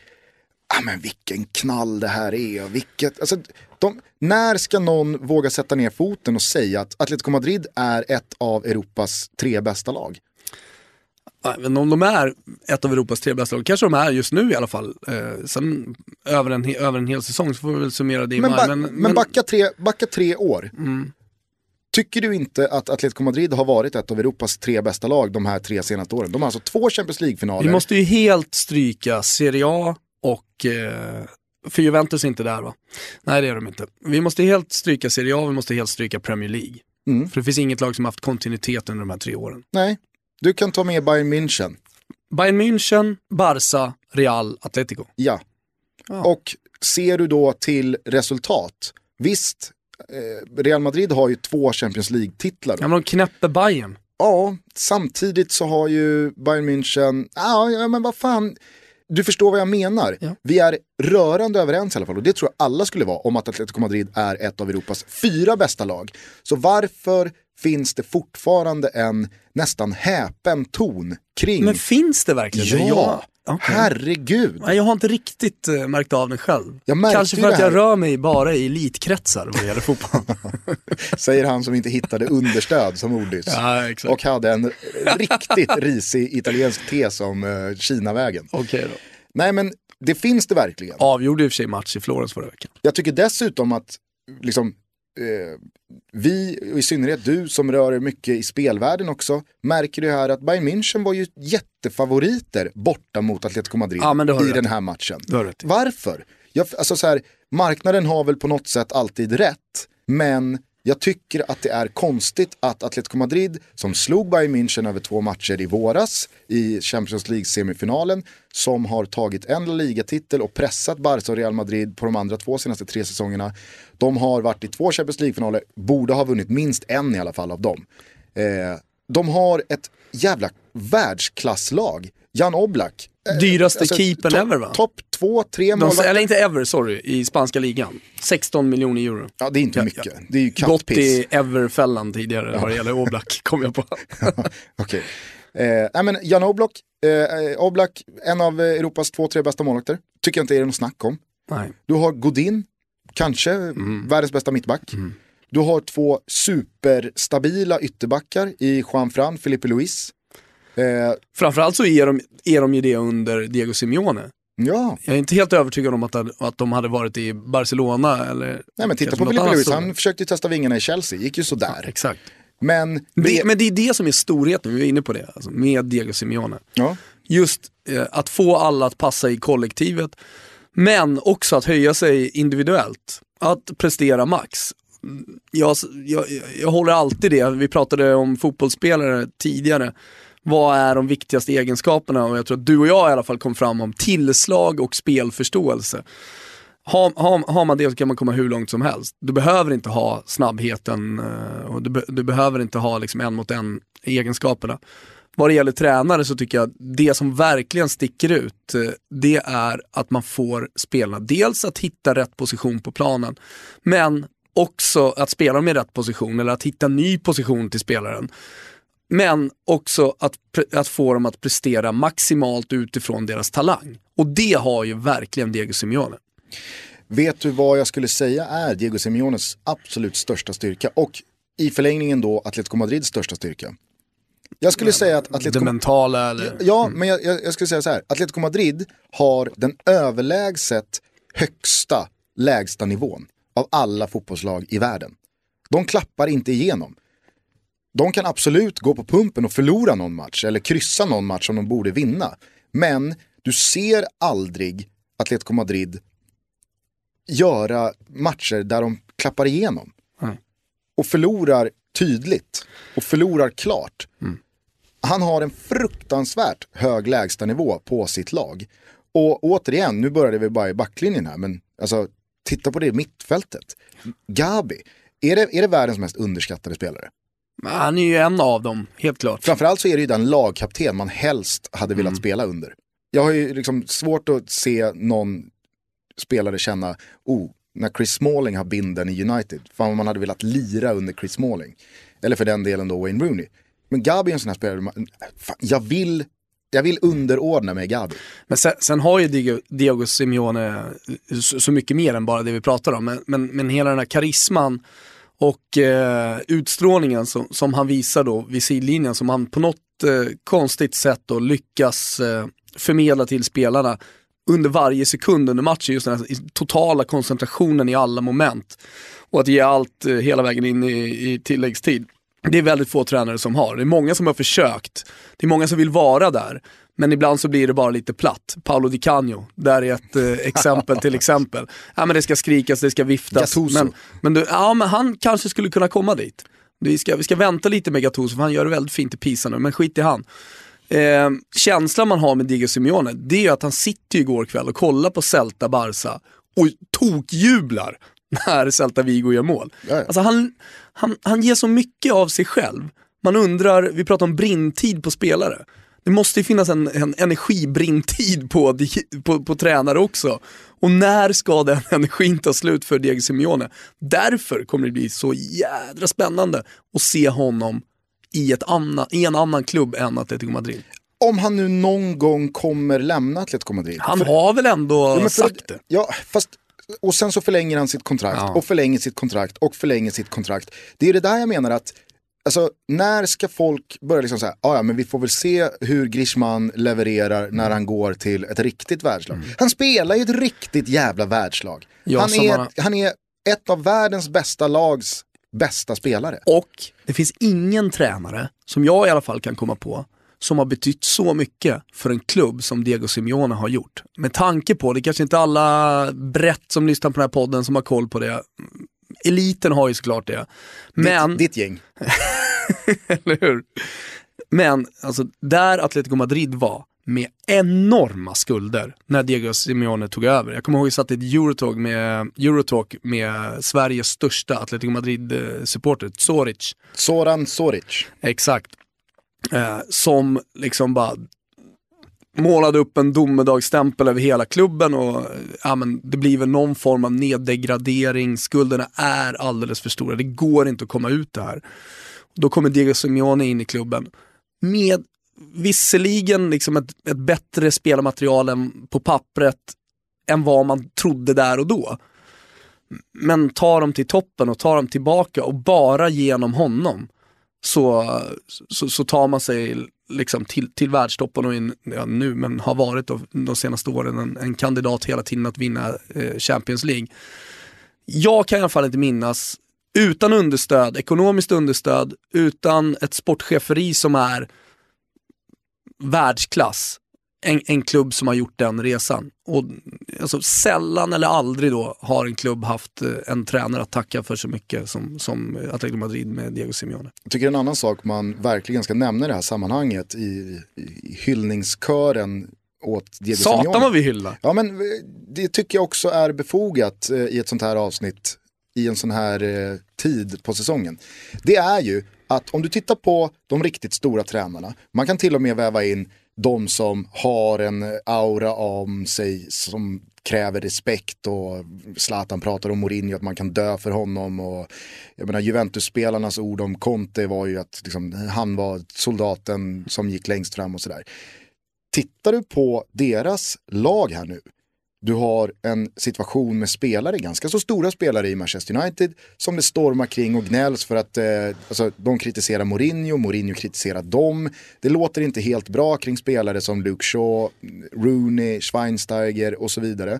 ah, men vilken knall det här är. Vilket, alltså, de, när ska någon våga sätta ner foten och säga att Atletico Madrid är ett av Europas tre bästa lag? Ja, Men om de är ett av Europas tre bästa lag, kanske de är just nu i alla fall. Eh, sen över en, över en hel säsong så får vi väl summera det i Men, maj. ba, men, backa, tre, backa tre år. Mm. Tycker du inte att Atletico Madrid har varit ett av Europas tre bästa lag de här tre senaste åren? De har alltså två Champions League-finaler. Vi måste ju helt stryka Serie A och, eh, för Juventus är inte där va? Nej det är de inte. Vi måste helt stryka Serie A, vi måste helt stryka Premier League. Mm. För det finns inget lag som har haft kontinuitet under de här tre åren. Nej, du kan ta med Bayern München. Bayern München, Barca, Real, Atletico. Ja. Ja. Och ser du då till resultat, visst, Real Madrid har ju två Champions League-titlar. Ja men de knäpper Bayern. Ja, samtidigt så har ju Bayern München, ja, ja men vad fan, du förstår vad jag menar. Ja. Vi är rörande överens i alla fall, och det tror jag alla skulle vara, om att Atletico Madrid är ett av Europas fyra bästa lag. Så varför finns det fortfarande en nästan häpen ton kring, Men finns det verkligen det? ja, Okej. herregud. Nej, jag har inte riktigt eh, märkt av den själv. Kanske för det att jag rör mig bara i elitkretsar vad det gäller fotboll. (laughs) Säger han som inte hittade understöd som ordlyss. ja, exakt. Och hade en riktigt risig italiensk te som uh, Kinavägen. Okej då. Nej men det finns det verkligen. Avgjorde i och för sig match i Florens förra veckan. Jag tycker dessutom att liksom, eh, vi, och i synnerhet du som rör er mycket i spelvärlden också, märker du här att Bayern München var ju jättefavoriter borta mot Atletico Madrid Ja, i den här matchen. Varför? Jag, alltså så här, marknaden har väl på något sätt alltid rätt, men jag tycker att det är konstigt att Atletico Madrid, som slog Bayern München över två matcher i våras i Champions League-semifinalen, som har tagit en La Liga-titel och pressat Barca och Real Madrid på de andra två senaste tre säsongerna. De har varit i två Champions League-finaler, borde ha vunnit minst en i alla fall av dem. Eh, de har ett jävla världsklasslag. Jan Oblak eh, Dyraste keepern top- ever, va? Topp två, tre målvakter. eller inte ever, sorry, i spanska ligan. 16 miljoner euro. Ja, det är inte Ja, mycket. Det är ju kattpiss. i ever-fällan tidigare vad det gäller Oblak, (laughs) kom jag på. (laughs) Okej. Eh, nej, men Jan Oblak, eh, Oblak, en av Europas två, tre bästa målvakter. Tycker jag inte är det något snack om. Nej. Du har Godin, kanske Mm. världens bästa mittback. Du har två superstabila ytterbackar i Juan Fran, Felipe Luis. Eh, Framförallt så är de, är de ju det under Diego Simeone. ja, Jag är inte helt övertygad om att, att de hade varit i Barcelona eller nej men titta på annat Luis, han försökte ju testa vingarna i Chelsea, gick ju sådär. Exakt. Men, Det, men det är det som är storheten, vi var inne på det, alltså, med Diego Simeone. ja, Just eh, att få alla att passa i kollektivet, men också att höja sig individuellt. Att prestera max. jag, jag, jag håller alltid det, vi pratade om fotbollsspelare tidigare. Vad är de viktigaste egenskaperna? Och jag tror att du och jag i alla fall kom fram om tillslag och spelförståelse. Har, har, har, man det så kan man komma hur långt som helst. Du behöver inte ha snabbheten eh, och du, du behöver inte ha liksom en mot en egenskaperna. Vad det gäller tränare så tycker jag att det som verkligen sticker ut, eh, det är att man får spelarna dels att hitta rätt position på planen, men också att spela dem i rätt position eller att hitta ny position till spelaren. Men också att, att få dem att prestera maximalt utifrån deras talang. Och det har ju verkligen Diego Simeone. Vet du vad jag skulle säga är Diego Simeones absolut största styrka och i förlängningen då Atletico Madrids största styrka? Jag skulle säga att Atletico... Det mentala eller? Ja, men jag, jag, jag skulle säga så här. Atletico Madrid har den överlägset högsta lägsta nivån av alla fotbollslag i världen. De klappar inte igenom. De kan absolut gå på pumpen och förlora någon match eller kryssa någon match som de borde vinna. Men du ser aldrig Atletico Madrid göra matcher där de klappar igenom. Mm. Och förlorar tydligt och förlorar klart. Mm. Han har en fruktansvärt hög lägstanivå på sitt lag. Och återigen, nu började vi bara i backlinjen här, men alltså, titta på det mittfältet. Gabi, är det, är det världens mest underskattade spelare? Han är ju en av dem, helt klart. Framförallt så är det ju den lagkapten man helst hade velat mm. spela under. Jag har ju liksom svårt att se någon spelare känna, oh, när Chris Smalling har binden i United, fan vad man hade velat lira under Chris Smalling. Eller för den delen då Wayne Rooney. Men Gabi är en sån här spelare, fan, jag vill jag vill underordna mig Gabi. Men sen, sen har ju Diego, Diego Simeone så, så, mycket mer än bara det vi pratar om. Men, men, men hela den här karisman och eh, utstrålningen som, som, han visar då vid sidlinjen, som han på något eh, konstigt sätt då lyckas eh, förmedla till spelarna under varje sekund under matchen, just den här totala koncentrationen i alla moment. Och att ge allt eh, hela vägen in i, i tilläggstid. Det är väldigt få tränare som har. Det är många som har försökt. Det är många som vill vara där. Men ibland så blir det bara lite platt. Paolo Di Canio, där är ett eh, exempel till (laughs) exempel. Ja men det ska skrikas, det ska viftas. Men, men, du, ja, men han kanske skulle kunna komma dit. Vi ska, vi ska vänta lite med Gattuso, för han gör det väldigt fint i Pisa nu, men skit i han. Eh, känslan man har med Diego Simeone, det är att han sitter igår kväll och kollar på Celta Barca och tokjublar när Celta Vigo gör mål. Alltså han, han, han ger så mycket av sig själv. Man undrar, vi pratar om brintid på spelare. Det måste ju finnas en, en energibrintid på, på, på tränare också. Och när ska den (laughs) energin ta slut för Diego Simeone? Därför kommer det bli så jädra spännande att se honom i, ett anna, i en annan klubb än Atletico Madrid. Om han nu någon gång kommer lämna Atletico Madrid. Han för, har väl ändå sagt det? Ja, fast och sen så förlänger han sitt kontrakt ja. och förlänger sitt kontrakt och förlänger sitt kontrakt. Det är det där jag menar att Alltså, när ska folk börja liksom säga, ah, ja men vi får väl se hur Grishman levererar när han går till ett riktigt världslag. Mm. Han spelar ju ett riktigt jävla världslag. Ja, han, är, man... han är ett av världens bästa lags bästa spelare. Och det finns ingen tränare, som jag i alla fall kan komma på, som har betytt så mycket för en klubb som Diego Simeone har gjort. Med tanke på, det är kanske inte alla brett som lyssnar på den här podden som har koll på det. Eliten har ju såklart det. Men... Ditt, ditt gäng. (laughs) Eller hur? Men alltså, där Atletico Madrid var med enorma skulder när Diego Simeone tog över. Jag kommer ihåg att jag satt i ett Eurotalk med, Eurotalk med Sveriges största Atletico Madrid-supporter, Zoric. Soran Zoric. Exakt. Eh, som liksom bara målade upp en domedagsstämpel över hela klubben och ja, men det blir väl någon form av neddegradering, skulderna är alldeles för stora, det går inte att komma ut det här. Då kommer Diego Simeone in i klubben med visserligen liksom ett, ett bättre spelarmaterial än på pappret än vad man trodde där och då. Men tar dem till toppen och tar dem tillbaka och bara genom honom så, så, så tar man sig liksom till, till världstoppen och in, ja, nu, men har varit då, de senaste åren en, en kandidat hela tiden att vinna eh, Champions League. Jag kan i alla fall inte minnas, utan understöd, ekonomiskt understöd, utan ett sportcheferi som är världsklass, en, en klubb som har gjort den resan. Och alltså, sällan eller aldrig då har en klubb haft eh, en tränare att tacka för så mycket som, som Atletico Madrid med Diego Simeone. Jag tycker en annan sak man verkligen ska nämna i det här sammanhanget i, i hyllningskören åt Diego Satan Simeone. vad vi hyllar. Ja men eh, det tycker jag också är befogat eh, i ett sånt här avsnitt i en sån här eh, tid på säsongen. Det är ju att om du tittar på de riktigt stora tränarna, man kan till och med väva in de som har en aura om sig som kräver respekt och Zlatan pratar om Mourinho, att man kan dö för honom och jag menar Juventus-spelarnas ord om Conte var ju att liksom, han var soldaten som gick längst fram och sådär. Tittar du på deras lag här nu, du har en situation med spelare, ganska så stora spelare i Manchester United, som det stormar kring och gnälls för att eh, alltså, de kritiserar Mourinho, Mourinho kritiserar dem. Det låter inte helt bra kring spelare som Luke Shaw, Rooney, Schweinsteiger och så vidare.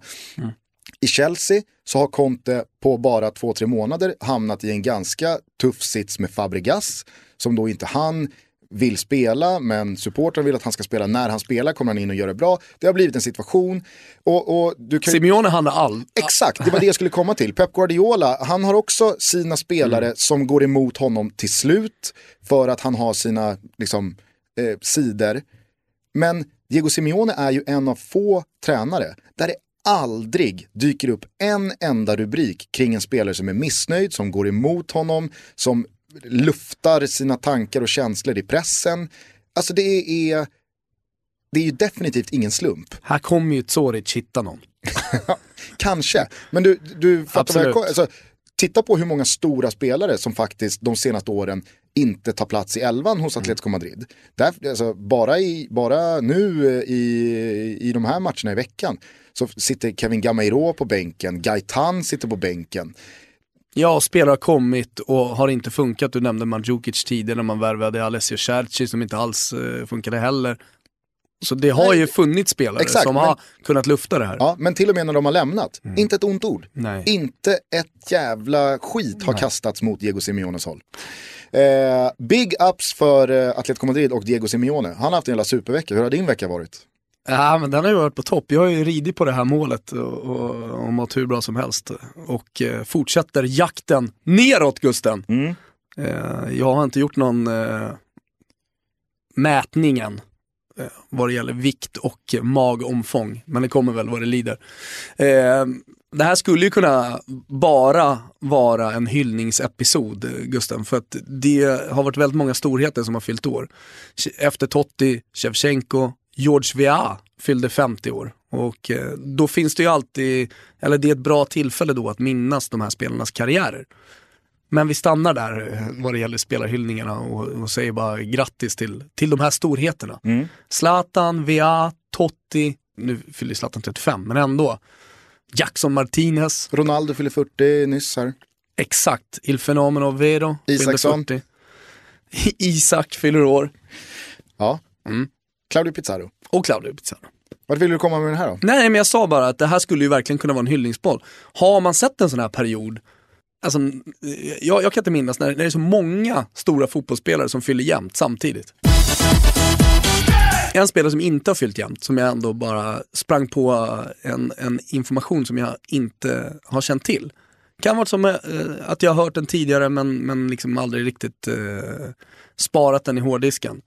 I Chelsea så har Conte på bara två, tre månader hamnat i en ganska tuff sits med Fabregas, som då inte han vill spela, men supporten vill att han ska spela. När han spelar kommer han in och gör det bra. Det har blivit en situation. Och, och du kan... Simeone handlar all... Exakt, det var det jag skulle komma till. Pep Guardiola, han har också sina spelare Mm. som går emot honom till slut för att han har sina liksom, eh, sidor. Men Diego Simeone är ju en av få tränare där det aldrig dyker upp en enda rubrik kring en spelare som är missnöjd, som går emot honom, som luftar sina tankar och känslor i pressen. Alltså det är, det är ju definitivt ingen slump. Här kommer ju Zoric hitta någon. (laughs) Kanske, men du, du fattar vad jag alltså, Titta på hur många stora spelare som faktiskt de senaste åren inte tar plats i elvan hos Atletico Madrid. Där, alltså, bara, i, bara nu eh, i, i de här matcherna i veckan så sitter Kevin Gameiro på bänken, Gaitan sitter på bänken. Ja, spelare har kommit och har inte funkat. Du nämnde Mandzukic tidigare när man värvade Alessio Cerci som inte alls eh, funkade heller. Så det har Nej, ju funnits spelare exakt, som men- har kunnat lufta det här. Ja, men till och med när de har lämnat, inte ett ont ord. Mm. Nej. Inte ett jävla skit har kastats mot Diego Simeones håll. Eh, big ups för eh, Atletico Madrid och Diego Simeone. Han har haft en jävla supervecka. Hur har din vecka varit? Ja, men den har ju varit på topp. Jag har ju ridit på det här målet och, och, och mått hur bra som helst. Och eh, fortsätter jakten neråt, Gusten. Mm. Eh, jag har inte gjort någon eh, mätning än eh, vad det gäller vikt och magomfång, men det kommer väl vad det lider. Eh, det här skulle ju kunna bara vara en hyllningsepisod, Gusten, för att det har varit väldigt många storheter som har fyllt år. Efter Totti, Shevchenko, George Weah fyllde 50 år. Och eh, då finns det ju alltid, eller det är ett bra tillfälle då att minnas de här spelarnas karriärer. Men vi stannar där eh, vad det gäller spelarhyllningarna och, och säger bara grattis till, till de här storheterna. Zlatan, Vea, Totti, nu fyller Zlatan 35, men ändå. Jackson Martinez, Ronaldo fyller 40 nyss här. exakt. Il Fenomeno Vero, Isaksson. 40. (laughs) Isak fyller år. Ja. Mm. Claudio Pizarro. Och Claudio Pizarro. Vart vill du komma med den här då? Nej, men jag sa bara att det här skulle ju verkligen kunna vara en hyllningsboll. Har man sett en sån här period, alltså, jag, jag kan inte minnas när, när det är så många stora fotbollsspelare som fyller jämnt samtidigt. En spelare som inte har fyllt jämnt, som jag ändå bara sprang på en, en information som jag inte har känt till. Kan vara som eh, att jag har hört den tidigare men, men liksom aldrig riktigt eh, sparat den i hårddisken.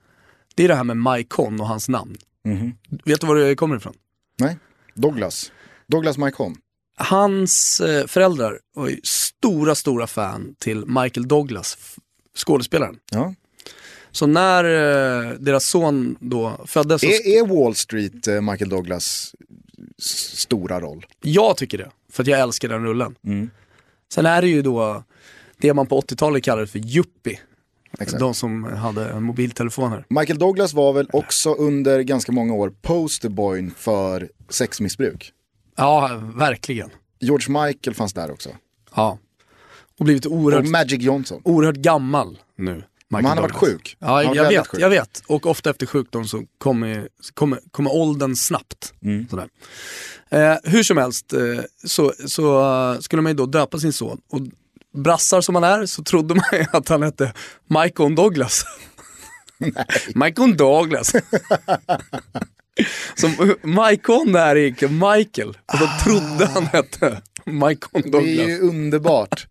Det är det här med Maikon och hans namn. Vet du var det kommer ifrån? Nej? Douglas. Douglas Maikon. Hans eh, föräldrar var ju stora, stora fan till Michael Douglas, skådespelaren. Ja. Så när eh, deras son då föddes, Är, är Wall Street eh, Michael Douglas stora roll? jag tycker det, för att jag älskar den rullen. Sen är det ju då det man på 80-talet kallade för yuppie. Exakt. De som hade en mobiltelefon här. Michael Douglas var väl också under ganska många år posterboy för sexmissbruk. Ja, verkligen. George Michael fanns där också. Ja. Och blivit oerhört, Och Magic Johnson. oerhört gammal nu. Michael Men han har varit sjuk. Ja, jag vet, sjuk. jag vet. Och ofta efter sjukdom så kommer, kommer, kommer åldern snabbt. Mm. Sådär. Eh, hur som helst eh, så, så eh, skulle man ju då döpa sin son. Och brassar som man är så trodde man ju att han hette Michael Douglas. Michael Douglas. Som Maikon där gick, Michael. Och så trodde han hette Maikon Det är Douglas. ju underbart.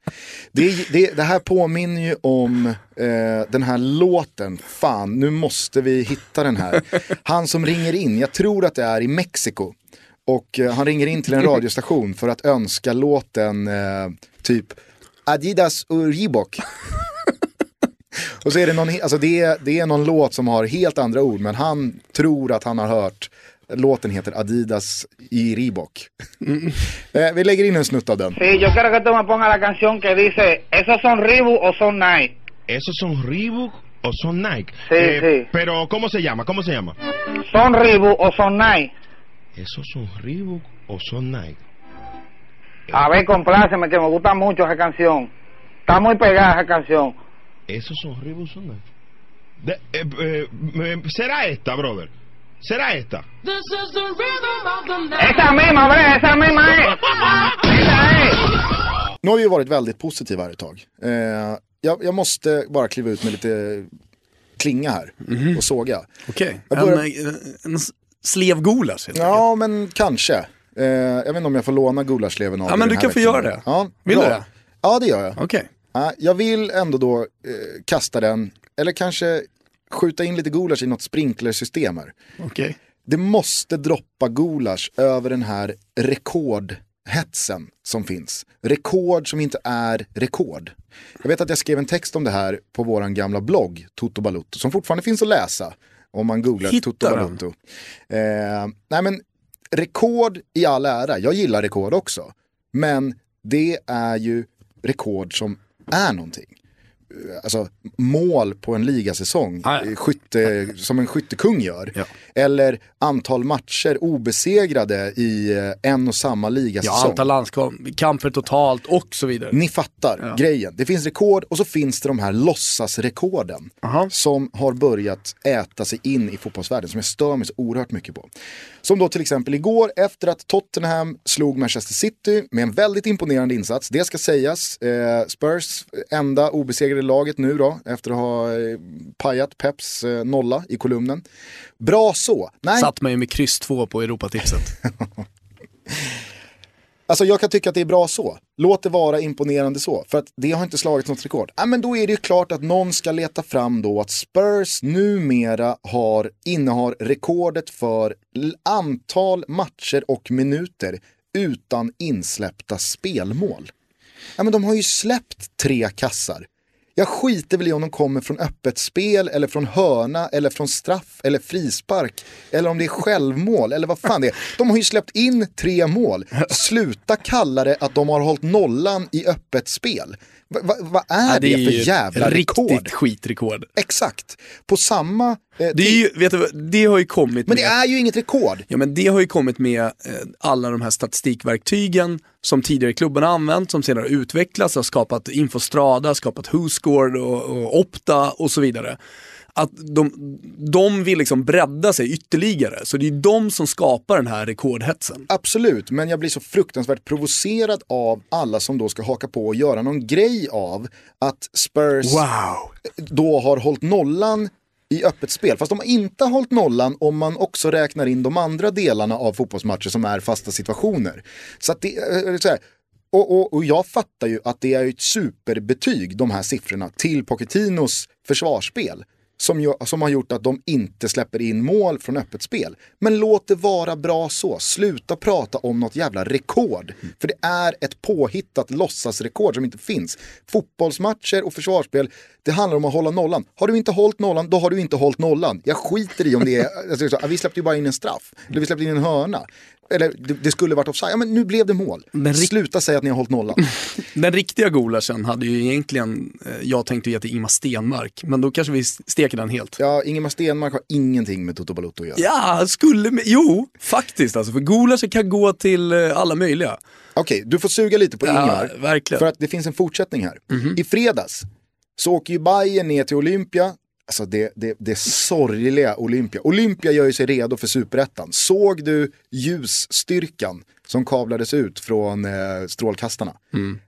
Det, är- det, det här påminner ju om eh, den här låten, fan nu måste vi hitta den här. Han som ringer in, jag tror att det är i Mexiko. Och eh, han ringer in till en radiostation för att önska låten eh, typ Adidas och Reebok. (laughs) och så är det någon, alltså det, är, det är någon låt som har helt andra ord men han tror att han har hört Låten heter Adidas i Reebok. eh, vi lägger in en snutt av den. Sí, yo quiero que tú me pongas la canción que dice, ¿esos son Reebok o son Nike? ¿Esos son Reebok o son Nike? Sí, sí. Pero, ¿cómo se llama? ¿Cómo se llama? ¿Son Reebok o son Nike? ¿Esos son Reebok o son Nike? A ver, compláceme, que me gusta mucho esa canción. Está muy pegada esa canción. ¿Esos son? De- eh, eh, eh, ¿Será esta, brother? ¿Será esta? Esa misma, bre, esa misma es. (laughs) Esa es. Nu har vi ju varit väldigt positiva här ett tag. Eh, jag, jag måste bara kliva ut med lite klinga här och såga. Okej, Jag börjar- en, en slevgulasch helt enkelt. Ja, men kanske. Eh, jag vet inte om jag får låna gulaschleven av Ja, men du kan få göra det. Ja, Vill bra. du det? Ja, det gör jag. Okej. Ja, jag vill ändå då eh, kasta den, eller kanske skjuta in lite gulasch i något sprinklersystem här. Okej. Det måste droppa gulasch över den här rekordhetsen som finns. Rekord som inte är rekord. Jag vet att jag skrev en text om det här på våran gamla blogg, Toto Balutto, som fortfarande finns att läsa om man googlar Hittar Toto. Balutto. Eh, nej men, rekord i all ära, jag gillar rekord också. Men det är ju rekord som är någonting. Alltså mål på en ligasäsong, Ah, ja. skytte, som en skyttekung gör. Ja. Eller antal matcher obesegrade i eh, en och samma Ja, ligasäsong. antal landskamper totalt och så vidare. Ni fattar grejen. Det finns rekord och så finns det de här låtsasrekorden Aha. som har börjat äta sig in i fotbollsvärlden som jag stör mig så oerhört mycket på. Som då till exempel igår efter att Tottenham slog Manchester City med en väldigt imponerande insats. Det ska sägas. Eh, Spurs enda obesegrade laget nu då efter att ha eh, pajat Peps eh, nolla i kolumnen. Bra så. Nej, Satt mig med kryss 2 på Europatipset. (laughs) Alltså jag kan tycka att det är bra så. Låt det vara imponerande så. För att det har inte slagit något rekord. Ja, men då är det ju klart att någon ska leta fram då att Spurs numera har, innehar rekordet för antal matcher och minuter utan insläppta spelmål. Ja, men de har ju släppt tre kassar. Jag skiter väl i om de kommer från öppet spel eller från hörna eller från straff eller frispark eller om det är självmål eller vad fan det är. De har ju släppt in tre mål. Sluta kalla det att de har hållit nollan i öppet spel. Va- va- Vad är Ja, det, är för ju jävla ett rekord? Riktigt skitrekord. Exakt. På samma... Eh, Det, är ju, vet du, vad, det har ju kommit Men med... det är ju inget rekord. Ja men det har ju kommit med eh, alla de här statistikverktygen som tidigare klubbarna använt, som senare utvecklats, har skapat Infostrada, skapat WhoScored och, och Opta och så vidare. Att de, de vill liksom bredda sig ytterligare, så det är de som skapar den här rekordhetsen. Absolut, men jag blir så fruktansvärt provocerad av alla som då ska haka på och göra någon grej av att Spurs Wow! då har hållit nollan i öppet spel. Fast de har inte hållit nollan om man också räknar in de andra delarna av fotbollsmatcher som är fasta situationer. Så att det, eh, så här, och, och, och jag fattar ju att det är ett superbetyg, de här siffrorna, till Pochettinos försvarsspel. Som, ju, som har gjort att de inte släpper in mål från öppet spel. Men låt det vara bra så. Sluta prata om något jävla rekord. För det är ett påhittat låtsasrekord som inte finns. Fotbollsmatcher och försvarsspel, det handlar om att hålla nollan. Har du inte hållit nollan, då har du inte hållit nollan. Jag skiter i om det är, (laughs) alltså, så, vi släppte ju bara in en straff. Eller vi släppte in en hörna. Eller det, det skulle varit offside. Ja men nu blev det mål. Rikt- Sluta säga att ni har hållit nollan. (laughs) Den riktiga gulaschen hade ju egentligen eh, jag tänkt ge till Ingmar Stenmark, men då kanske vi steker den helt. Ja, Ingemar Stenmark har ingenting med Toto Balotto att göra. Ja, skulle med, jo, faktiskt alltså, för gulaschen kan gå till eh, alla möjliga. Okej, du får suga lite på Ja, Ingemar. verkligen. För att det finns en fortsättning här. I fredags så åker ju Bayern ner till Olympia. Alltså det, det, det sorgliga Olympia. Olympia gör ju sig redo för superettan. Såg du ljusstyrkan som kablades ut från eh, strålkastarna?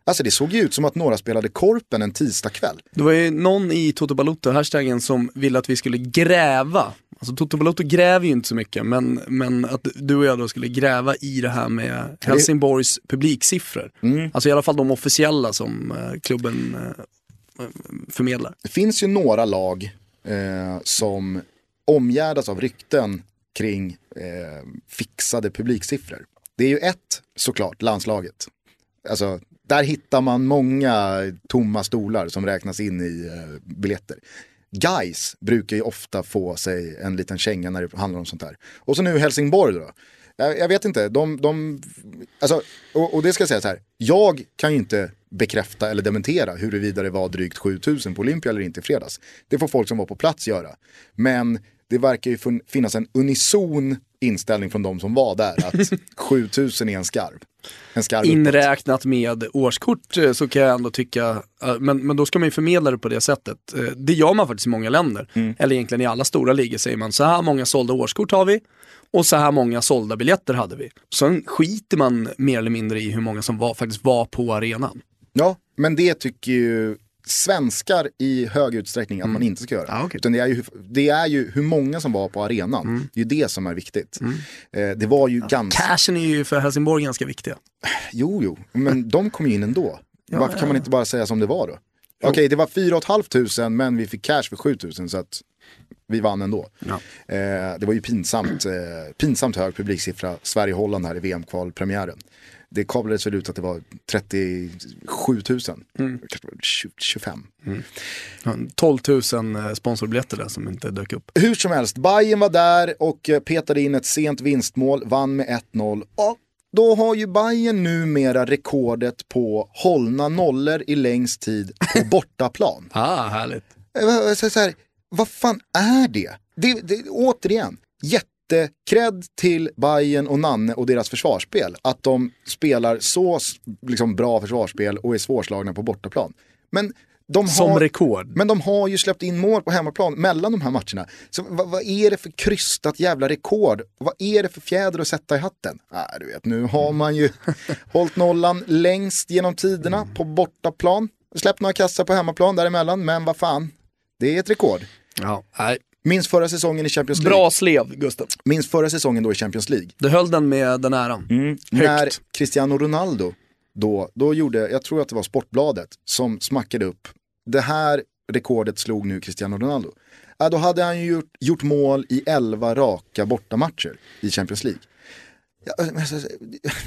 Alltså det såg ju ut som att några spelade korpen en tisdagkväll. Det var ju någon i Toto Balotto, hashtaggen, som ville att vi skulle gräva Alltså Toto Balotto gräver ju inte så mycket, men, men att du och jag då skulle gräva i det här med Helsingborgs publiksiffror. Mm. Alltså i alla fall de officiella som eh, klubben eh, förmedlar. Det finns ju några lag eh, som omgärdas av rykten kring eh, fixade publiksiffror. Det är ju ett, såklart, landslaget. Alltså, där hittar man många tomma stolar som räknas in i eh, biljetter. Guys brukar ju ofta få sig en liten känga när det handlar om sånt här. Och så nu Helsingborg då. Jag, jag vet inte, de, de alltså, och, och det ska jag säga så här. Jag kan ju inte bekräfta eller dementera huruvida det var drygt 7000 på Olympia eller inte i fredags. Det får folk som var på plats göra. Men det verkar ju finnas en unison inställning från de som var där att (laughs) 7000 är en skarv. En skarv. Inräknat med årskort eh, så kan jag ändå tycka, eh, men, men då ska man ju förmedla det på det sättet. Eh, Det gör man faktiskt i många länder. Mm. Eller egentligen i alla stora ligor säger man, så här många sålda årskort har vi och så här många sålda biljetter hade vi. Sen skiter man mer eller mindre i hur många som var, faktiskt var på arenan. Ja, men det tycker ju svenskar i hög utsträckning att man inte ska göra. Ja, okej. Utan det är, ju, det är ju hur många som var på arenan. Det är ju det som är viktigt. Eh, det var ju ganska... Cashen är ju för Helsingborg ganska viktiga. Jo, jo, men de kom ju in ändå. Varför kan man inte bara säga som det var då? Okej, det var 4 500 men vi fick cash för 7 000 så att vi vann ändå. Ja. Eh, det var ju pinsamt, eh, pinsamt hög publiksiffra, Sverige-Holland här i VM-kvalpremiären. Det kablades väl ut att det var 37 000, kanske var 20, 25. Ja, 12 000 eh, sponsorbiljetter där som inte dök upp. Hur som helst, Bayern var där och eh, petade in ett sent vinstmål, vann med 1-0. Och då har ju Bayern numera rekordet på hållna nollor i längst tid på (laughs) bortaplan. Ah, härligt. Eh, Så, så här, vad fan är det? det, det återigen, jättekredd till Bayern och Nanne och deras försvarsspel. Att de spelar så liksom, bra försvarsspel och är svårslagna på bortaplan. Men de Som har, rekord. men de har ju släppt in mål på hemmaplan mellan de här matcherna. Så vad, vad är det för krystat jävla rekord? Vad är det för fjäder att sätta i hatten? Ah, du vet, nu har man ju (laughs) hållit nollan längst genom tiderna på bortaplan. Släppt några kassar på hemmaplan däremellan, men vad fan. Det är ett rekord. Ja, nej. Minns förra säsongen i Champions League. Bra slev, Gusten. Minns förra säsongen då i Champions League. Du höll den med den äran. När Cristiano Ronaldo då, då gjorde, jag tror att det var Sportbladet som smackade upp. Det här rekordet slog nu Cristiano Ronaldo. Ja, då hade han ju gjort, gjort mål i 11 raka bortamatcher i Champions League. Alltså,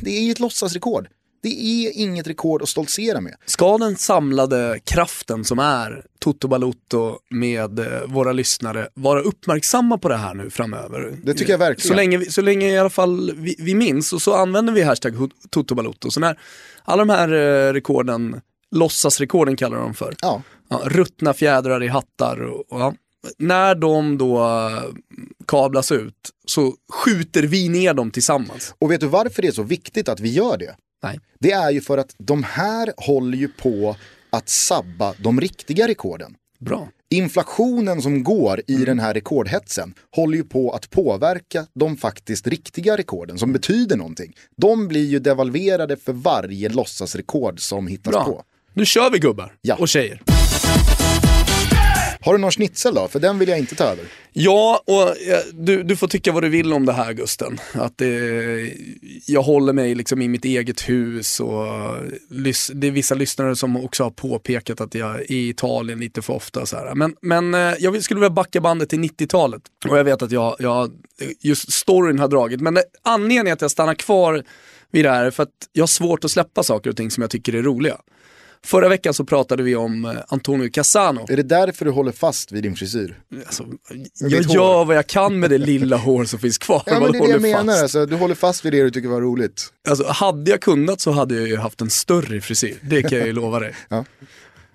det är ju ett låtsasrekord. Det är inget rekord att stoltsera med. Ska den samlade kraften som är Toto Balotto med eh, våra lyssnare vara uppmärksamma på det här nu framöver? Det tycker jag verkligen. Så länge, vi, så länge i alla fall vi, vi minns och så använder vi hashtag Toto Balotto. Så när alla de här eh, rekorden, låtsasrekorden kallar de för, Ja, ja, ruttna fjädrar i hattar och, och ja. När de då eh, kablas ut så skjuter vi ner dem tillsammans. och vet du varför det är så viktigt att vi gör det? Nej. Det är ju för att de här håller ju på att sabba de riktiga rekorden. Bra. Inflationen som går i den här rekordhetsen håller ju på att påverka de faktiskt riktiga rekorden som betyder någonting. De blir ju devalverade för varje låtsasrekord som hittas Bra. på. Nu kör vi gubbar Ja. och tjejer. Har du någon schnitzel då? För den vill jag inte ta över. Ja, och eh, du, du får tycka vad du vill om det här Gusten. Att eh, jag håller mig liksom i mitt eget hus och eh, det är vissa lyssnare som också har påpekat att jag är i Italien lite för ofta. Så här. Men, men eh, jag skulle vilja backa bandet till 90-talet. Och jag vet att jag, jag just storyn har dragit. Men anledningen anledningen att jag stannar kvar vid det här är för att jag har svårt att släppa saker och ting som jag tycker är roliga. Förra veckan så pratade vi om eh, Antonio Cassano. Är det därför du håller fast vid din frisyr? Alltså, jag ditt hår. gör vad jag kan med det lilla (laughs) hår som finns kvar. Ja men det är det jag menar, fast? alltså, du håller fast vid det du tycker var roligt. Alltså, hade jag kunnat så hade jag ju haft en större frisyr. Det kan jag ju (laughs) lova dig. Ja.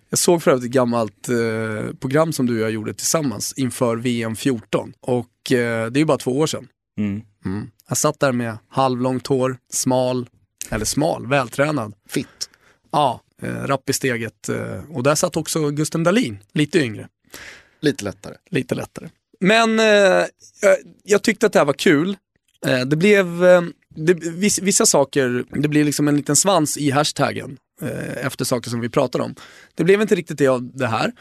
Jag såg för övrigt ett gammalt eh, program som du och jag gjorde tillsammans inför VM 14. Och eh, det är ju bara två år sedan. Mm. Jag satt där med halvlångt hår, smal, eller smal, vältränad. Fitt. Ja, eh, rapp i steget. Eh, och där satt också Gusten Dahlin, lite yngre. Lite lättare. lite lättare. Men eh, jag, jag tyckte att det här var kul. Eh, det blev, eh, det, viss, vissa saker, det blir liksom en liten svans i hashtaggen. eh, efter saker som vi pratade om. Det blev inte riktigt det av det här.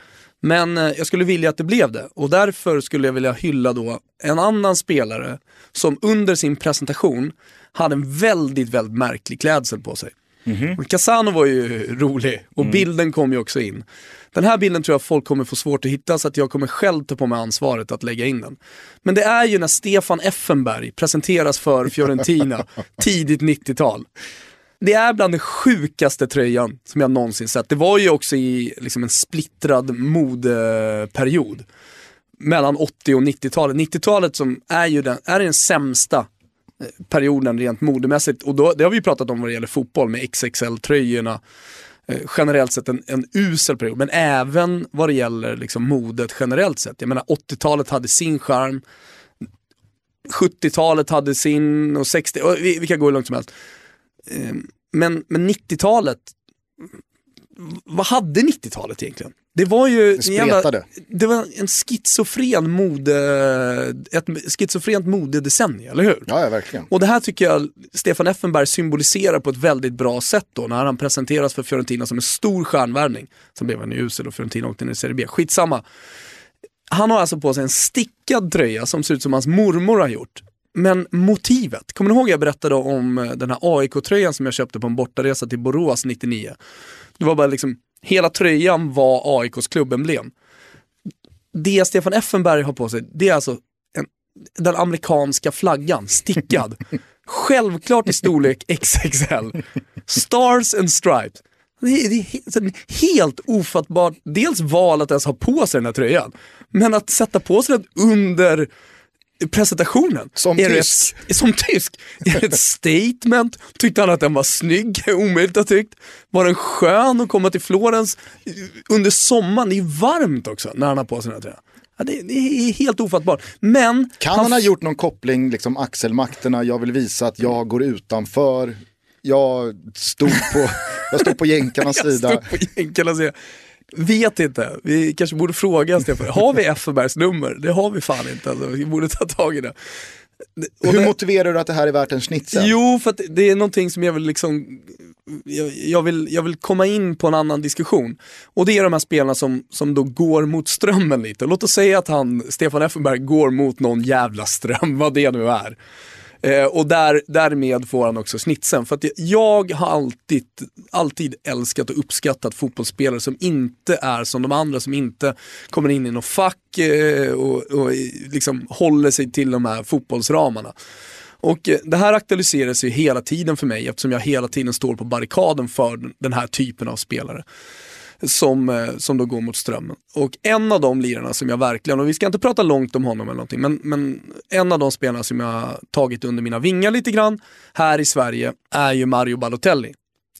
Men eh, jag skulle vilja att det blev det och därför skulle jag vilja hylla då en annan spelare som under sin presentation hade en väldigt, väldigt märklig klädsel på sig. Och Casano var ju rolig och bilden kom ju också in. Den här bilden tror jag folk kommer få svårt att hitta så att jag kommer själv ta på mig ansvaret att lägga in den. Men det är ju när Stefan Effenberg presenteras för Fiorentina (laughs) tidigt 90-tal. Det är bland den sjukaste tröjan som jag någonsin sett. Det var ju också i liksom en splittrad modeperiod. Mellan 80 och 90-talet. 90-talet som är ju den, är den sämsta perioden rent modemässigt. Och då, det har vi ju pratat om vad det gäller fotboll med XXL-tröjorna. Eh, generellt sett en, en usel period, men även vad det gäller liksom modet generellt sett. Jag menar 80-talet hade sin charm, 70-talet hade sin och 60, och vi, vi kan gå hur långt som helst. Eh, Men, men 90-talet, vad hade 90-talet egentligen? Det var ju Det en jävla- det var en schizofren mode, ett schizofrent modedecennium, eller hur? Ja, ja, verkligen. Och det här tycker jag Stefan Effenberg symboliserar på ett väldigt bra sätt då när han presenteras för Fiorentina som en stor stjärnvärvning. Sen blev han ju usel och Fiorentina åkte ner i Serie B. Skitsamma. Han har alltså på sig en stickad tröja som ser ut som hans mormor har gjort. Men motivet, kommer ni ihåg jag berättade om den här AIK-tröjan som jag köpte på en bortaresa till Borås 99? Det var bara liksom, hela tröjan var AIKs klubbemblem. Det Stefan Effenberg har på sig, det är alltså en, den amerikanska flaggan, stickad. (laughs) Självklart i storlek XXL. Stars and stripes. Det är, det är helt ofattbart, dels val att ens ha på sig den här tröjan, men att sätta på sig den under presentationen. Som Är tysk. Ett, som tysk. Är ett statement? Tyckte han att den var snygg? (laughs) Omöjligt att tyckt. Var den skön att komma till Florens under sommaren? Det är varmt också när han har på sig den här tröjan. Ja, det, det är helt ofattbart. Men Kan han ha gjort någon koppling, liksom axelmakterna, jag vill visa att jag går utanför, jag stod på, (laughs) jag stod på jänkarnas sida. stod på jänkarnas sida. Vet inte, vi kanske borde fråga Stefan. Har vi Effenbergs nummer? Det har vi fan inte. Alltså. Vi borde ta tag i det. Och Hur det- motiverar du att det här är värt en schnitzel? Jo, för att det är någonting som jag vill liksom jag, jag, vill, jag vill komma in på en annan diskussion. Och det är de här spelarna som, som då går mot strömmen lite. Låt oss säga att han, Stefan Effenberg, går mot någon jävla ström, vad det nu är. Eh, och där, därmed får han också snitsen. För att jag har alltid, alltid älskat och uppskattat fotbollsspelare som inte är som de andra, som inte kommer in i något fack eh, och, och liksom håller sig till de här fotbollsramarna. Och eh, det här aktualiseras ju hela tiden för mig eftersom jag hela tiden står på barrikaden för den här typen av spelare. Som, eh, som då går mot strömmen. Och en av de lirarna som jag verkligen, och vi ska inte prata långt om honom eller någonting, men, men en av de spelarna som jag tagit under mina vingar lite grann här i Sverige är ju Mario Balotelli.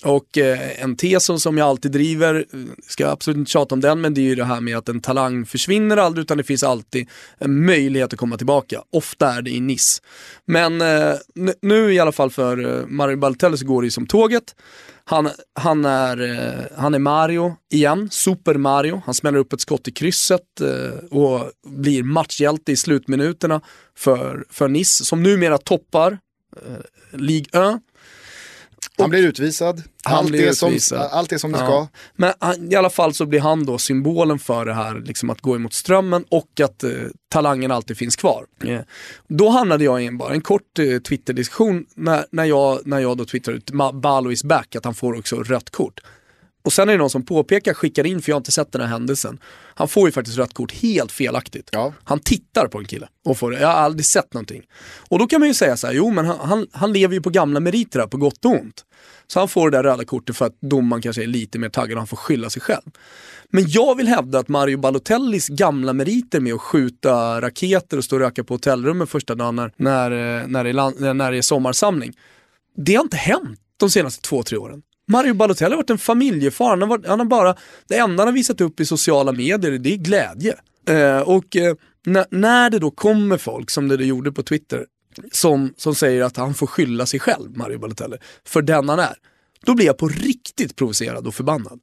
Och eh, en tes som- jag alltid driver, eh, ska absolut inte tjata om den, men det är ju det här med att en talang försvinner aldrig utan det finns alltid en möjlighet att komma tillbaka. Ofta är det i Nice. Men eh, nu i alla fall för eh, Mario Balotelli så går det ju som tåget. Han, han, är, eh, han är Mario igen, Super Mario. Han smäller upp ett skott i krysset eh, och blir matchhjälte i slutminuterna för, för Nice som numera toppar eh, Ligue 1. Han blir utvisad, Han allt, blir är som, allt är som det Ja. ska. Men han, i alla fall så blir han då symbolen för det här, liksom att gå emot strömmen och att eh, talangen alltid finns kvar. Eh, då hamnade jag i en, bara en kort eh, Twitter-diskussion när, när, jag, när jag då twittrade ut "Ma- Balo is back, att han får också rött kort. Och sen är det någon som påpekar, skickar in, för jag har inte sett den här händelsen. Han får ju faktiskt rött kort helt felaktigt. Ja. Han tittar på en kille och får det. Jag har aldrig sett någonting. Och då kan man ju säga så här, jo men han, han, han lever ju på gamla meriter här, på gott och ont. Så han får det där röda kortet för att domaren kanske är lite mer taggad och han får skylla sig själv. Men jag vill hävda att Mario Balotellis gamla meriter med att skjuta raketer och stå och röka på hotellrummet första dagen när, när, eh, när, det, är land, när det är sommarsamling. Det har inte hänt de senaste två, tre åren. Mario Balotelli har varit en familjefar, han har, varit, han har bara, det enda han har visat upp i sociala medier det är glädje. Eh, och eh, när, när det då kommer folk, som det, det gjorde på Twitter, som, som säger att han får skylla sig själv, Mario Balotelli, för den han är. Då blir jag på riktigt provocerad och förbannad.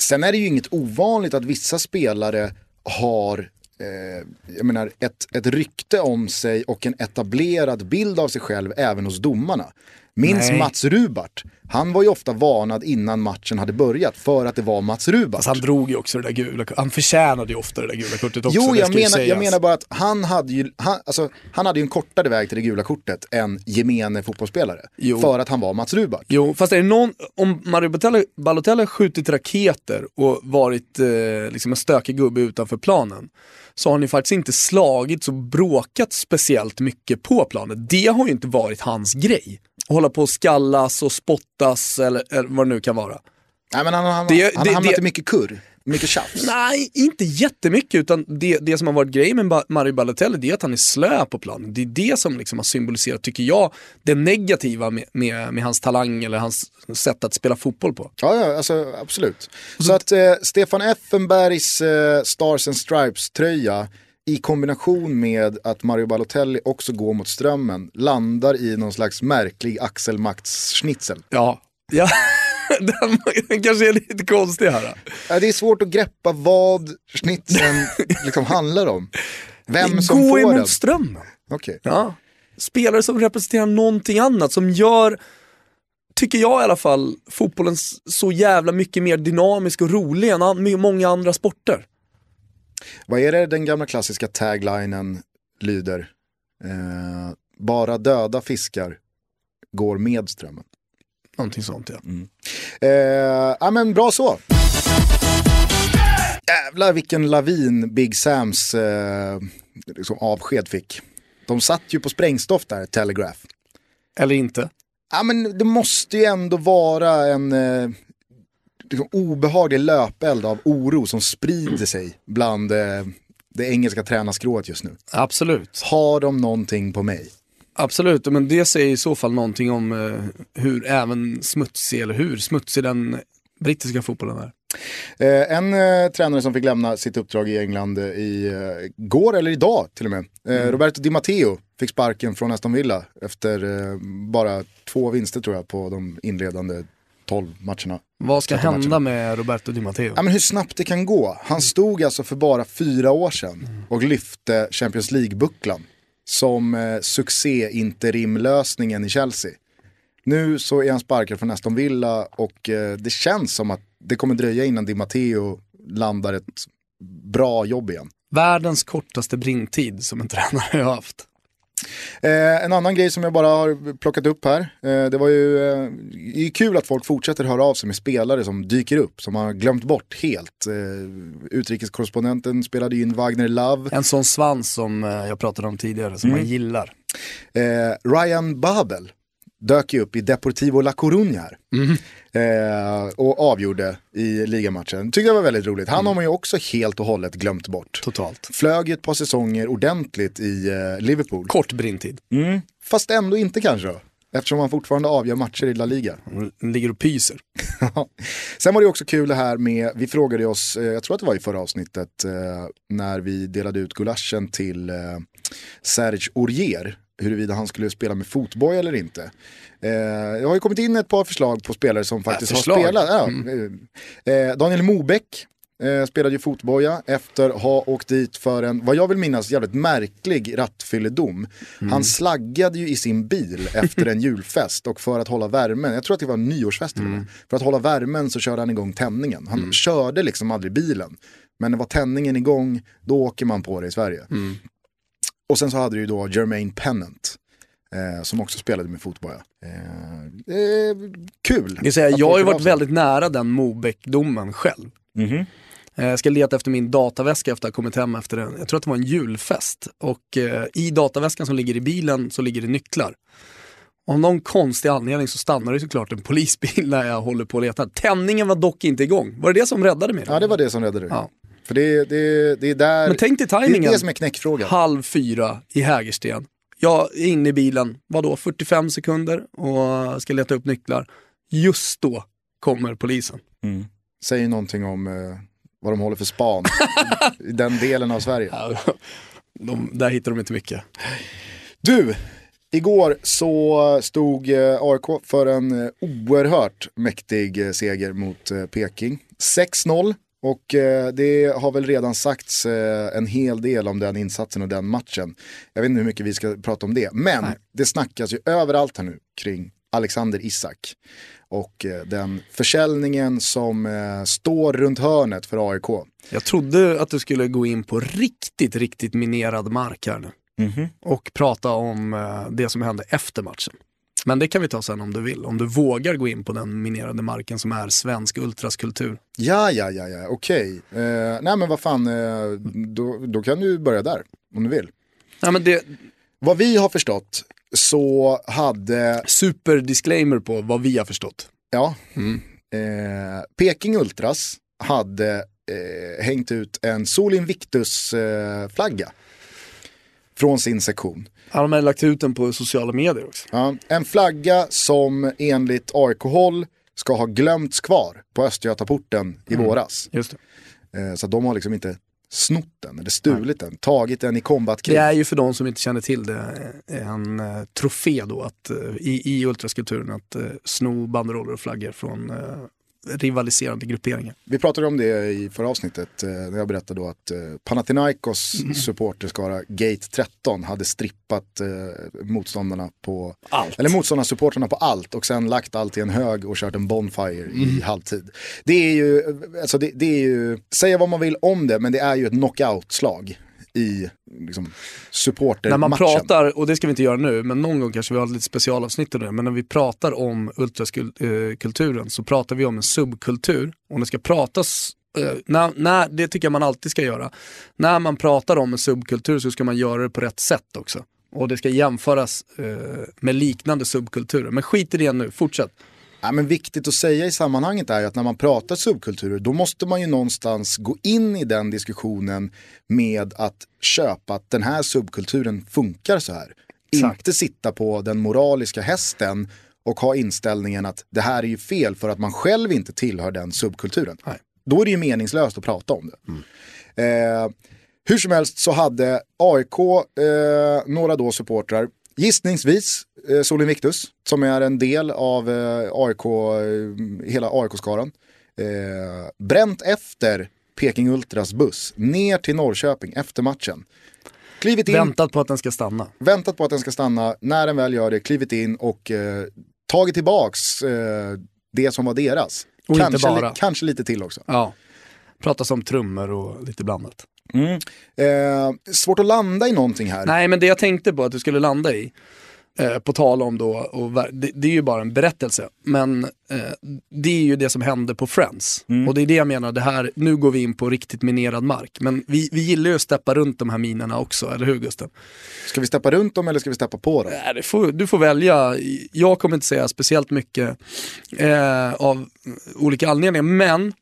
Sen är det ju inget ovanligt att vissa spelare har eh, jag menar, ett, ett rykte om sig och en etablerad bild av sig själv även hos domarna. Minns Nej. Mats Rubart? Han var ju ofta varnad innan matchen hade börjat för att det var Mats Rubart. Alltså, han drog ju också det där gula. Han förtjänade ju ofta det där gula kortet också. Jo, jag menar, jag menar bara att han hade, ju, han, alltså, han hade en kortare väg till det gula kortet än gemene fotbollsspelare. Jo. För att han var Mats Rubart. Jo, fast är det någon, om Mario Balotelli, Balotelli skjutit raketer och varit eh, liksom en stökig gubbe utanför planen, så har han ju faktiskt inte slagit och bråkat speciellt mycket på planen. Det har ju inte varit hans grej. Hålla på och skallas och spottas eller, eller vad det nu kan vara. Nej, men han, han, Det- han det- har hamnat det- i mycket kurr, mycket tjafs. Nej, inte jättemycket, utan det, det som har varit grejen med Mario Balotelli, det är att han är slö på planen. Det är det som liksom har symboliserat, tycker jag, det negativa med, med, med hans talang eller hans sätt att spela fotboll på. Ja, ja alltså, absolut. Så att eh, Stefan Effenbergs eh, Stars and Stripes-tröja i kombination med att Mario Balotelli också går mot strömmen landar i någon slags märklig Axel Max-schnitzel. Ja, ja. (laughs) den, den kanske är lite konstig här. Ja, det är svårt att greppa vad schnitzeln (laughs) liksom handlar om. Vem som Gå får emot den. strömmen. Okej. Ja. Spelare som representerar någonting annat, som gör, tycker jag i alla fall, fotbollen så jävla mycket mer dynamisk och rolig än många andra sporter. Vad är det den gamla klassiska taglinen lyder? Eh, bara döda fiskar går med strömmen. Någonting sånt ja. Eh, ja men bra så. Jävlar vilken lavin Big Sams eh, liksom avsked fick. De satt ju på sprängstoff där, Telegraph. Eller inte. Ja men det måste ju ändå vara en eh, liksom obehaglig löpeld av oro som sprider (clears throat) sig bland eh, det engelska tränarskrået just nu. Absolut. Har de någonting på mig? Absolut, men det säger i så fall någonting om eh, hur även smutsig, eller hur smutsig den brittiska fotbollen är. Eh, en eh, tränare som fick lämna sitt uppdrag i England eh, i eh, går eller idag till och med. Eh, Roberto Di Matteo fick sparken från Aston Villa efter eh, bara två vinster tror jag på de inledande 12 matcherna. Vad ska hända med Roberto Di Matteo? Ja, men hur snabbt det kan gå. Han stod alltså för bara fyra år sedan och lyfte Champions League-bucklan som eh, succé-interimlösningen i Chelsea. Nu så är han sparkad från Aston Villa och eh, det känns som att det kommer dröja innan Di Matteo landar ett bra jobb igen. Världens kortaste brintid som en (laughs) tränare har haft. Eh, en annan grej som jag bara har plockat upp här. Eh, det var ju eh, det är kul att folk fortsätter höra av sig med spelare som dyker upp, som har glömt bort helt. Eh, utrikeskorrespondenten spelade ju in Wagner Love. En sån svans som eh, jag pratade om tidigare, som man gillar. Eh, Ryan Babel dök ju upp i Deportivo La Coruña här. Eh, och avgjorde i ligamatchen. Tyckte jag var väldigt roligt. Han har man ju också helt och hållet glömt bort. Totalt. Flög ju ett par säsonger ordentligt i eh, Liverpool. Kort brintid. Mm. Fast ändå inte kanske då. Eftersom han fortfarande avgör matcher i La Liga. Den ligger och pyser. (laughs) Sen var det också kul det här med, vi frågade oss, eh, jag tror att det var i förra avsnittet, eh, när vi delade ut gulaschen till eh, Serge Aurier, huruvida han skulle spela med fotboja eller inte. Eh, det har ju kommit in ett par förslag på spelare som faktiskt har förslag. spelat. Ja, eh, eh, Daniel Mobeck eh, spelade ju fotboja efter att ha åkt dit för en, vad jag vill minnas, jävligt märklig rattfylledom. Han slaggade ju i sin bil (laughs) efter en julfest och för att hålla värmen, jag tror att det var en nyårsfest med. För att hålla värmen så körde han igång tändningen. Han körde liksom aldrig bilen. Men det var tändningen igång, då åker man på det i Sverige. Och sen så hade du ju då Jermaine Pennant. Eh, som också spelade med fotboja. Eh, eh, kul. Jag, säga, jag har ju varit väldigt nära den Mobeck-domen själv. Eh, Jag ska leta efter min dataväska efter att ha kommit hem efter en, jag tror att det var en julfest. Och eh, i dataväskan som ligger i bilen så ligger det nycklar. Av någon konstig anledning så stannar det såklart en polisbil (laughs) när jag håller på att leta. Tändningen var dock inte igång. Var det det som räddade mig? Ja det var det som räddade dig. Ja. För det, det, det är där, Men tänk dig det är tajmingen. det som är knäckfrågan. Halv fyra i Hägersten. Jag är inne i bilen, vadå, 45 sekunder och ska leta upp nycklar. Just då kommer polisen. Säger någonting om eh, vad de håller för span i den delen av Sverige. (laughs) De, där hittar de inte mycket. Du, igår så stod eh, AIK för en eh, oerhört mäktig eh, seger mot eh, Peking. 6-0 och eh, det har väl redan sagts eh, en hel del om den insatsen och den matchen. Jag vet inte hur mycket vi ska prata om det, men det snackas ju överallt här nu kring Alexander Isak. Och eh, den försäljningen som står runt hörnet för AIK. Jag trodde att du skulle gå in på riktigt, riktigt minerad mark här nu. Och prata om det som hände efter matchen. Men det kan vi ta sen om du vill. Om du vågar gå in på den minerade marken som är svensk ultraskulptur. Ja, ja, ja, ja, okej. Eh, nej men vad fan, eh, då, då kan du börja där om du vill. Ja, men det, Vad vi har förstått så hade, super disclaimer på vad vi har förstått. ja, eh, Peking Ultras hade eh, hängt ut en Sol Invictus-flagga från sin sektion. Han har lagt ut den på sociala medier också. Ja, en flagga som enligt AIK-håll ska ha glömts kvar på Östgötaporten i våras. Just det. Eh, så de har liksom inte snott den eller stulit den, tagit den i kombatkrig. Det är ju för de som inte känner till det en eh, trofé då att, eh, i, i ultraskulpturen att eh, sno banderoller och flaggor från eh, rivaliserande grupperingar. Vi pratade om det i förra avsnittet eh, när jag berättade då att eh, Panathinaikos supporterskara Gate 13 hade strippat eh, motståndarna på Allt. Eller motståndarsupportrarna på allt och sen lagt allt i en hög och kört en bonfire Mm. i halvtid. Det är ju, alltså det, det är ju, säga vad man vill om det, men det är ju ett knockout-slag i liksom, supportermatchen. När man pratar, och det ska vi inte göra nu, men någon gång kanske vi har lite specialavsnitt om det, men när vi pratar om ultrakulturen så pratar vi om en subkultur. Och det ska pratas, eh, när, när, det tycker jag man alltid ska göra. När man pratar om en subkultur så ska man göra det på rätt sätt också. Och det ska jämföras eh, med liknande subkulturer. Men skit i det nu, fortsätt. Ja, men viktigt att säga i sammanhanget är att när man pratar subkulturer då måste man ju någonstans gå in i den diskussionen med att köpa att den här subkulturen funkar så här. Exakt. Inte sitta på den moraliska hästen och ha inställningen att det här är ju fel för att man själv inte tillhör den subkulturen. Nej. Då är det ju meningslöst att prata om det. Eh, hur som helst så hade AIK eh, några då supportrar, gissningsvis eh, Sol Invictus, som är en del av eh, AIK, eh, hela AIK-skaran, eh, bränt efter Peking Ultras buss ner till Norrköping efter matchen. Klivit in, Väntat på att den ska stanna. väntat på att den ska stanna, när den väl gör det, klivit in och eh, tagit tillbaks eh, det som var deras. Och inte kanske, bara. li- kanske lite till också. Ja. Pratas om trummor och lite blandat. Eh, svårt att landa i någonting här. Nej, men det jag tänkte på att du skulle landa i, eh, på tal om då, och, det, det är ju bara en berättelse, men eh, det är ju det som hände på Friends. Och det är det jag menar, det här, nu går vi in på riktigt minerad mark. Men vi, vi gillar ju att steppa runt de här minerna också, eller hur Gusten? Ska vi steppa runt dem eller ska vi steppa på dem? Nej, får, du får välja, jag kommer inte säga speciellt mycket eh, av olika anledningar, men,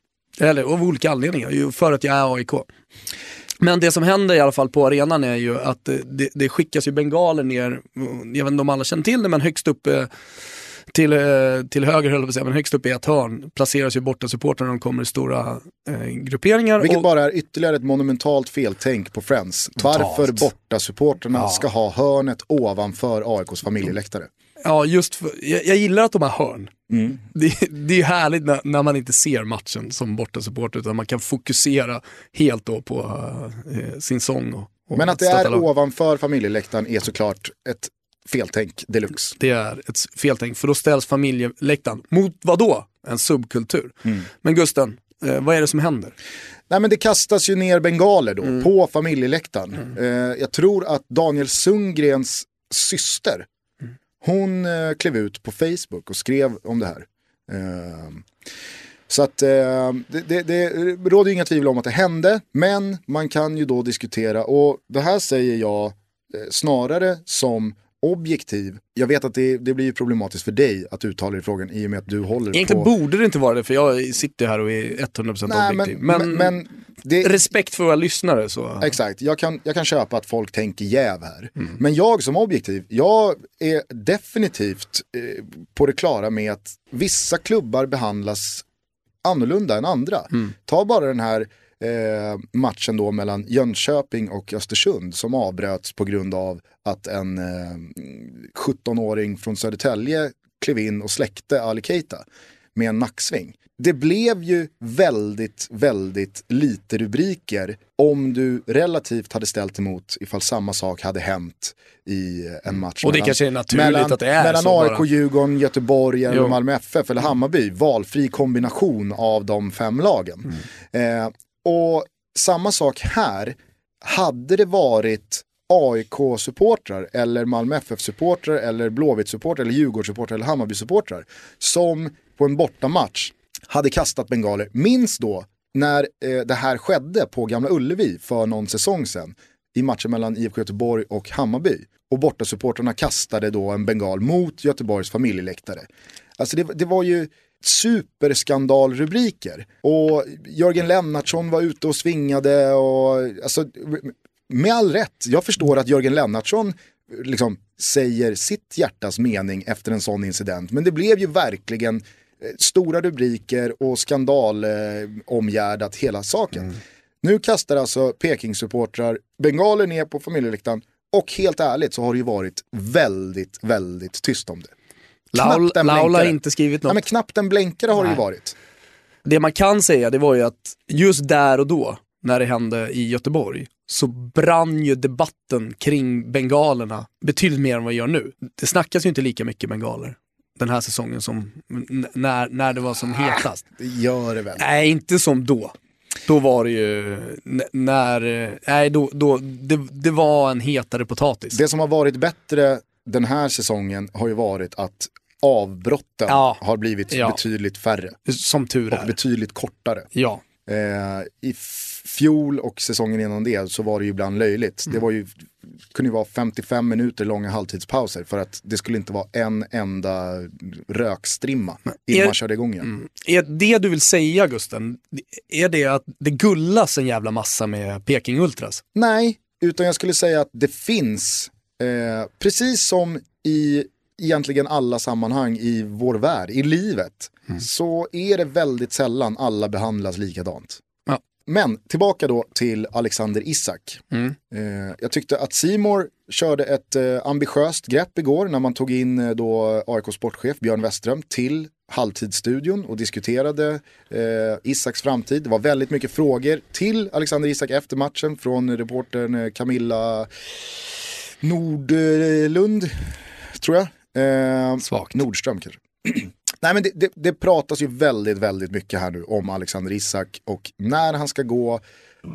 eller av olika anledningar, ju för att jag är AIK. Men det som händer i alla fall på arenan är ju att eh, det, det skickas ju bengaler ner, jag vet inte om alla känner till det, men högst upp eh, till, eh, till höger höll jag på att säga, men högst upp i ett hörn placeras ju borta supportrar när de kommer i stora eh, grupperingar. Vilket och, bara är ytterligare ett monumentalt feltänk på Friends. Varför borta supporterna Ja. ska ha hörnet ovanför AIKs familjeläktare. Ja, just för, jag, jag gillar att de har hörn. Mm. Det, det är härligt när, när man inte ser matchen som bortasupporter utan man kan fokusera helt då på eh, sin sång. Och, och Men att det är lag. ovanför familjeläktaren är såklart ett feltänk deluxe. Det är ett feltänk, för då ställs familjeläktaren mot vad då? En subkultur. Mm. Men Gusten, eh, vad är det som händer? Nej men det kastas ju ner bengaler då Mm. på familjeläktaren. Eh, jag tror att Daniel Sundgrens syster, Mm hon eh, klev ut på Facebook och skrev om det här. Eh, så att eh, det, det, det råder inga tvivel om att det hände, men man kan ju då diskutera och det här säger jag eh, snarare som objektiv. Jag vet att det, det blir problematiskt för dig att uttala dig i frågan i och med att du håller Egentligen på... borde det inte vara det för jag sitter här och är 100% Nej, men, objektiv. men, men det, respekt för våra lyssnare så. Exakt, jag kan, jag kan köpa att folk tänker jäv här. Men jag som objektiv, jag är definitivt eh, på det klara med att vissa klubbar behandlas annorlunda än andra. Ta bara den här eh, matchen då mellan Jönköping och Östersund som avbröts på grund av att en eh, 17-åring från Södertälje klev in och släckte Ali Keita med en nacksving. det blev ju väldigt, väldigt lite rubriker om du relativt hade ställt emot ifall samma sak hade hänt i en match. Och det mellan- kanske är naturligt mellan, att det är Mellan så AIK, bara. Djurgården, Göteborg, eller. Malmö FF eller Hammarby. Valfri kombination av de fem lagen. Mm. Eh, och samma sak här. Hade det varit AIK-supportrar eller Malmö FF-supportrar eller Blåvitt-supportrar eller Djurgårdssupportrar eller Hammarby-supportrar som på en bortamatch hade kastat bengaler. Minns då när eh, det här skedde på Gamla Ullevi för någon säsong sedan i matchen mellan IFK Göteborg och Hammarby. Och bortasupportrarna kastade då en bengal mot Göteborgs familjeläktare. Alltså det, det var ju superskandalrubriker. Och Jörgen Lennartsson var ute och svingade och alltså, med all rätt, jag förstår att Jörgen Lennartsson liksom säger sitt hjärtas mening efter en sån incident. Men det blev ju verkligen eh, stora rubriker och skandal eh, omgärdat hela saken. Nu kastar alltså Peking-supportrar bengaler ner på familjeläktaren och helt ärligt så har det ju varit väldigt, väldigt tyst om det. Laul, Laula har inte skrivit något. Ja, men knappt en blänkare har det ju Nej. varit. Det man kan säga det var ju att just där och då, när det hände i Göteborg, så brann ju debatten kring bengalerna betydligt mer än vad det gör nu. Det snackas ju inte lika mycket bengaler den här säsongen som när, när det var som hetast. Det gör det väl. Nej, inte som då. Då var det ju, när, nej då, då det, det var en hetare potatis. Det som har varit bättre den här säsongen har ju varit att avbrotten Ja. har blivit Ja. betydligt färre Som tur och är. betydligt kortare. Ja. Eh, I fjol och säsongen innan det så var det ju ibland löjligt. Mm. Det var ju, kunde ju vara 55 minuter långa halvtidspauser för att det skulle inte vara en enda rökstrimma innan är- man körde igång igen. Mm. Är det du vill säga Gusten, är det att det gullas en jävla massa med Peking Ultras? Nej, utan jag skulle säga att det finns, eh, precis som i egentligen alla sammanhang i vår värld, i livet, så är det väldigt sällan alla behandlas likadant. Ja. Men tillbaka då till Alexander Isak. Eh, jag tyckte att Simor körde ett eh, ambitiöst grepp igår när man tog in eh, då AIK sportchef Björn Westström till halvtidsstudion och diskuterade eh, Isaks framtid. Det var väldigt mycket frågor till Alexander Isak efter matchen från reportern eh, Camilla Nordlund, tror jag. Eh, Svagt. Nordström kanske. (clears throat) Nej men det, det, det pratas ju väldigt, väldigt mycket här nu om Alexander Isak och när han ska gå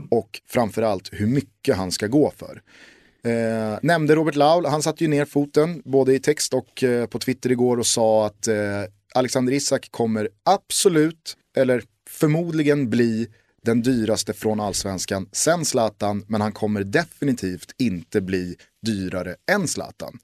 och framförallt hur mycket han ska gå för. Eh, nämnde Robert Laul, han satte ju ner foten både i text och eh, på Twitter igår och sa att eh, Alexander Isak kommer absolut, eller förmodligen bli den dyraste från allsvenskan sen Zlatan, men han kommer definitivt inte bli dyrare än Zlatan.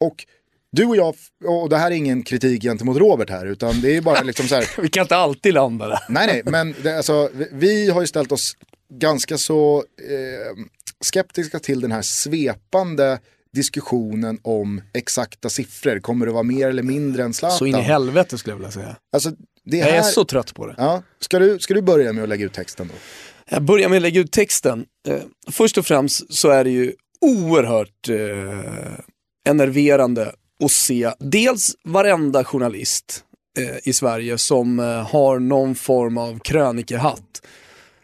Och du och jag, och det här är ingen kritik gentemot Robert här, utan det är bara liksom så här, (laughs) Vi kan inte alltid landa där. Nej, nej, men det, alltså, vi- har ju ställt oss ganska så eh, skeptiska till den här svepande diskussionen om exakta siffror. Kommer det vara mer eller mindre än Zlatan? Så in i helvete skulle jag vilja säga. Alltså, det Jag här... är så trött på det. ja, ska, du, ska du börja med att lägga ut texten då? Jag börjar med att lägga ut texten. Eh, först och främst så är det ju oerhört eh, enerverande att se dels varenda journalist eh, i Sverige som eh, har någon form av krönikehatt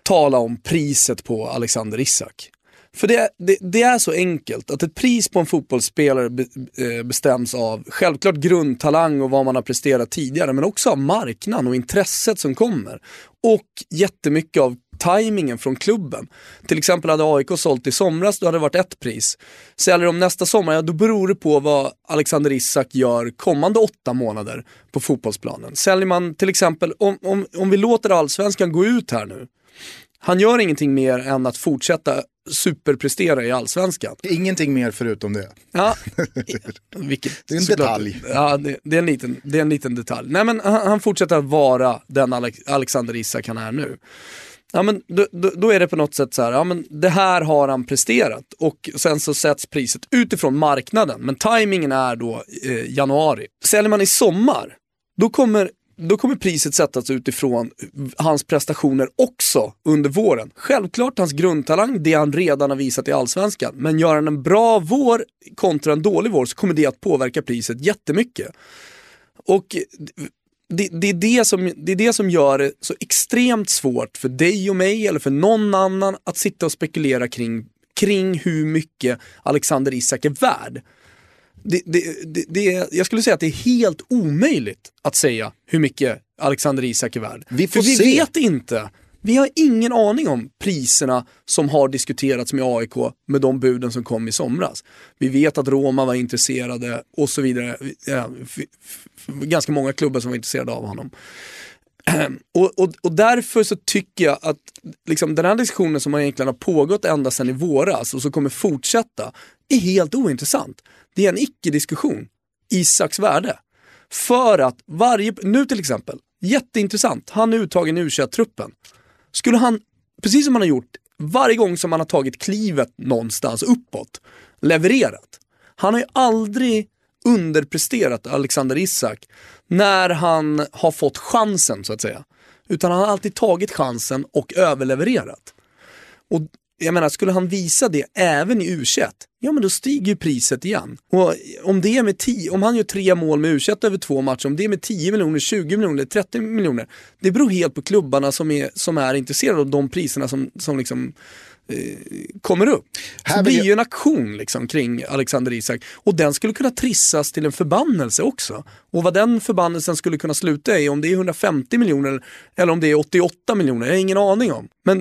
tala om priset på Alexander Isak. För det, det, det är så enkelt att ett pris på en fotbollsspelare be, eh, bestäms av självklart grundtalang och vad man har presterat tidigare men också av marknaden och intresset som kommer. Och jättemycket av tajmingen från klubben. Till exempel hade AIK sålt i somras, då hade det varit ett pris. Säljer de nästa sommar, ja, då beror det på vad Alexander Isak gör kommande åtta månader på fotbollsplanen. Säljer man till exempel, om, om, om vi låter allsvenskan gå ut här nu, han gör ingenting mer än att fortsätta superprestera i allsvenskan. Ingenting mer förutom det. Ja, (laughs) vilket, Det är en såklart- detalj. Ja, det, det, är en liten, det är en liten detalj. Nej men han, han fortsätter att vara den Alex, Alexander Isak han är nu. Ja men då, då, då är det på något sätt så här, ja men det här har han presterat och sen så sätts priset utifrån marknaden. Men tajmingen är då eh, januari. Säljer man i sommar, då kommer då kommer priset sättas utifrån hans prestationer också under våren. Självklart hans grundtalang, det han redan har visat i Allsvenskan. Men gör han en bra vår kontra en dålig vår så kommer det att påverka priset jättemycket. Och det, det, är det, som, det är det som gör det så extremt svårt för dig och mig eller för någon annan att sitta och spekulera kring, kring hur mycket Alexander Isak är värd. Det, det, det, det, jag skulle säga att det är helt omöjligt att säga hur mycket Alexander Isak är värd. Vi får för vi se. vet inte. Vi har ingen aning om priserna som har diskuterats med AIK med de buden som kom i somras. Vi vet att Roma var intresserade och så vidare. Ganska många klubbar som var intresserade av honom. (clears throat) Och, och, och därför så tycker jag att liksom, den här diskussionen som egentligen har pågått ända sedan i våras och som kommer fortsätta är helt ointressant. Det är en icke-diskussion. Isaks värde. För att varje, nu till exempel, jätteintressant, han är uttagen i u truppen skulle han, precis som han har gjort varje gång som han har tagit klivet någonstans uppåt, levererat. Han har ju aldrig underpresterat Alexander Isak när han har fått chansen så att säga. Utan han har alltid tagit chansen och överlevererat. Och jag menar, skulle han visa det även i u ja men då stiger ju priset igen. Och om det är med tio, om han gör tre mål med u över två matcher, om det är med 10 miljoner, 20 miljoner, 30 miljoner. Det beror helt på klubbarna som är, som är intresserade av de priserna som, som liksom kommer upp. Här Så blir ju en aktion liksom kring Alexander Isak och den skulle kunna trissas till en förbannelse också. Och vad den förbannelsen skulle kunna sluta i, om det är 150 miljoner eller om det är 88 miljoner, jag har ingen aning om. Men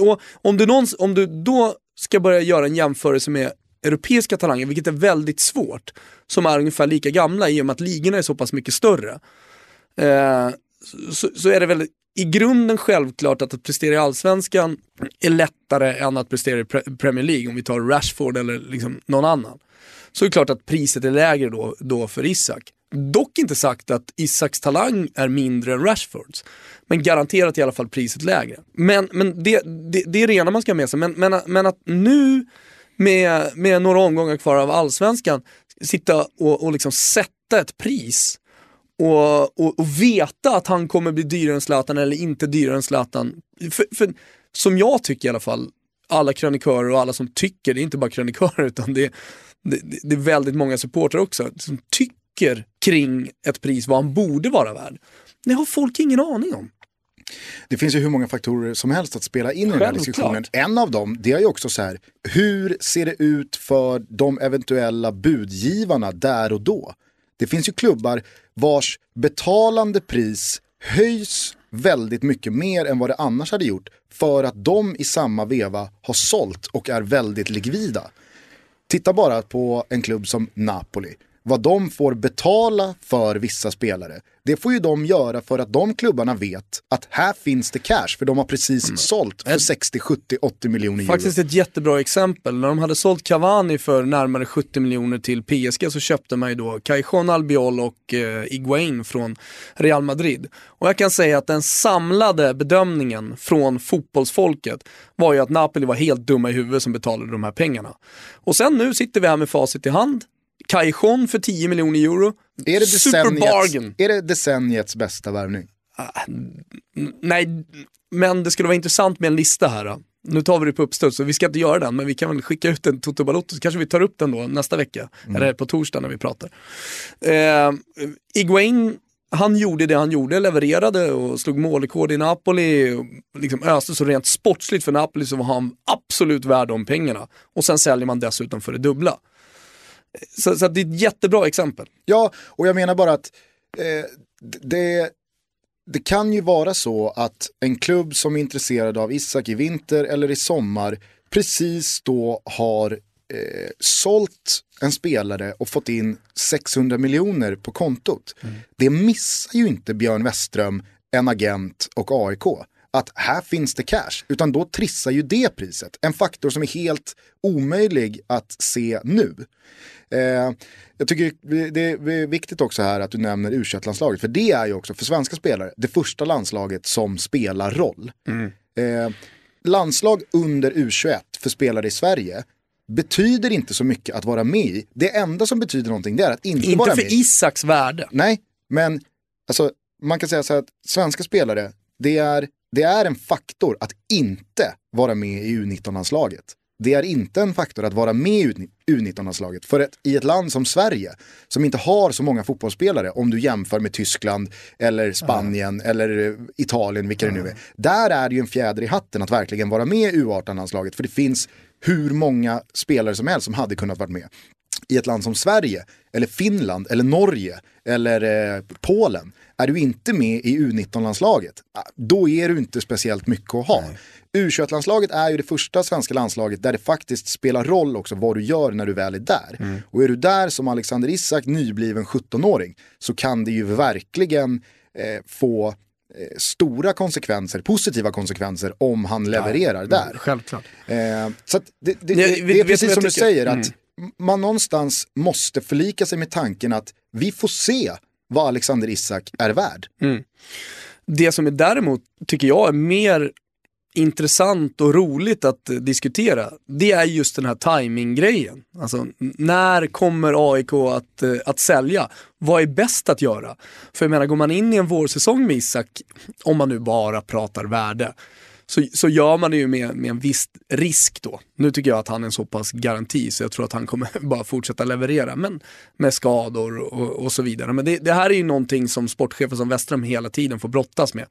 eh, om, du någons, om du då ska börja göra en jämförelse med europeiska talanger, vilket är väldigt svårt, som är ungefär lika gamla i och med att ligorna är så pass mycket större. Eh, så, så är det väl i grunden självklart att att prestera i Allsvenskan är lättare än att prestera i Pre- Premier League, om vi tar Rashford eller liksom någon annan. Så är det klart att priset är lägre då, då för Isak. Dock inte sagt att Isaks talang är mindre än Rashfords. Men garanterat i alla fall priset lägre. Men, men det, det, det är det ena man ska ha med sig. Men, men, men att nu med, med några omgångar kvar av allsvenskan sitta och, och liksom sätta ett pris och, och, och veta att han kommer bli dyrare än Zlatan eller inte dyrare än Zlatan. För, för, som jag tycker i alla fall, alla krönikörer och alla som tycker, det är inte bara krönikörer (laughs) utan det, det, det är väldigt många supportrar också, som tycker kring ett pris vad han borde vara värd. Det har folk ingen aning om. Det finns ju hur många faktorer som helst att spela in i den här diskussionen. En av dem, det är ju också så här, hur ser det ut för de eventuella budgivarna där och då? Det finns ju klubbar vars betalande pris höjs väldigt mycket mer än vad det annars hade gjort för att de i samma veva har sålt och är väldigt likvida. Titta bara på en klubb som Napoli. Vad de får betala för vissa spelare. Det får ju de göra för att de klubbarna vet att här finns det cash. För de har precis sålt för 60, 70, 80 miljoner euro. Faktiskt ett jättebra exempel. När de hade sålt Cavani för närmare 70 miljoner till PSG så köpte man ju då Cajon Albiol och eh, Higuain från Real Madrid. Och jag kan säga att den samlade bedömningen från fotbollsfolket var ju att Napoli var helt dumma i huvudet som betalade de här pengarna. Och sen nu sitter vi här med facit i hand. Cajon för 10 miljoner euro. är, det decenniets, är det decenniets bästa värvning? Nej, men det skulle vara intressant med en lista här. Då. Nu tar vi det på uppstuds, så vi ska inte göra den, men vi kan väl skicka ut en Toto Balotto, så kanske vi tar upp den då nästa vecka, eller på torsdag när vi pratar. Eh, Iguain, han gjorde det han gjorde, levererade och slog målrekord i Napoli, och liksom öste så rent sportsligt för Napoli så var han absolut värd de pengarna. Och sen säljer man dessutom för det dubbla. Så, så det är ett jättebra exempel. Ja, och jag menar bara att eh, det, det kan ju vara så att en klubb som är intresserad av Isak i vinter eller i sommar precis då har eh, sålt en spelare och fått in 600 miljoner på kontot. Det missar ju inte Björn Westström, en agent och AIK. Att här finns det cash, utan då trissar ju det priset. En faktor som är helt omöjlig att se nu. Eh, jag tycker det är viktigt också här att du nämner u landslaget för det är ju också för svenska spelare det första landslaget som spelar roll. Eh, landslag under U21 för spelare i Sverige betyder inte så mycket att vara med i. Det enda som betyder någonting det är att inte, vara Inte med för i. Isaks värde. Nej, men alltså, man kan säga så här att svenska spelare, det är, det är en faktor att inte vara med i U19-landslaget. det är inte en faktor att vara med i U19-landslaget. För ett, i ett land som Sverige, som inte har så många fotbollsspelare, om du jämför med Tyskland eller Spanien eller eh, Italien, vilka det nu är. Där är det ju en fjäder i hatten att verkligen vara med i U18-landslaget. För det finns hur många spelare som helst som hade kunnat vara med. I ett land som Sverige, eller Finland, eller Norge, eller eh, Polen, är du inte med i U19-landslaget, ah, då är du inte speciellt mycket att ha. U21-landslaget är ju det första svenska landslaget där det faktiskt spelar roll också vad du gör när du väl är där. Och är du där som Alexander Isak, nybliven 17-åring, så kan det ju verkligen eh, få eh, stora konsekvenser, positiva konsekvenser om han levererar där. Självklart. Eh, så att det, det, det, det är precis som du säger, Mm man någonstans måste förlika sig med tanken att vi får se vad Alexander Isak är värd. Mm. Det som är däremot, tycker jag, är mer intressant och roligt att diskutera, det är just den här timing-grejen. Alltså, när kommer AIK att, eh, att sälja? Vad är bäst att göra? För jag menar, går man in i en vårsäsong med Isak, om man nu bara pratar värde, så, så gör man det ju med, med en viss risk då. Nu tycker jag att han är en så pass garanti så jag tror att han kommer (laughs) bara fortsätta leverera, men med skador och, och så vidare. Men det, det här är ju någonting som sportchefer som Westrum hela tiden får brottas med.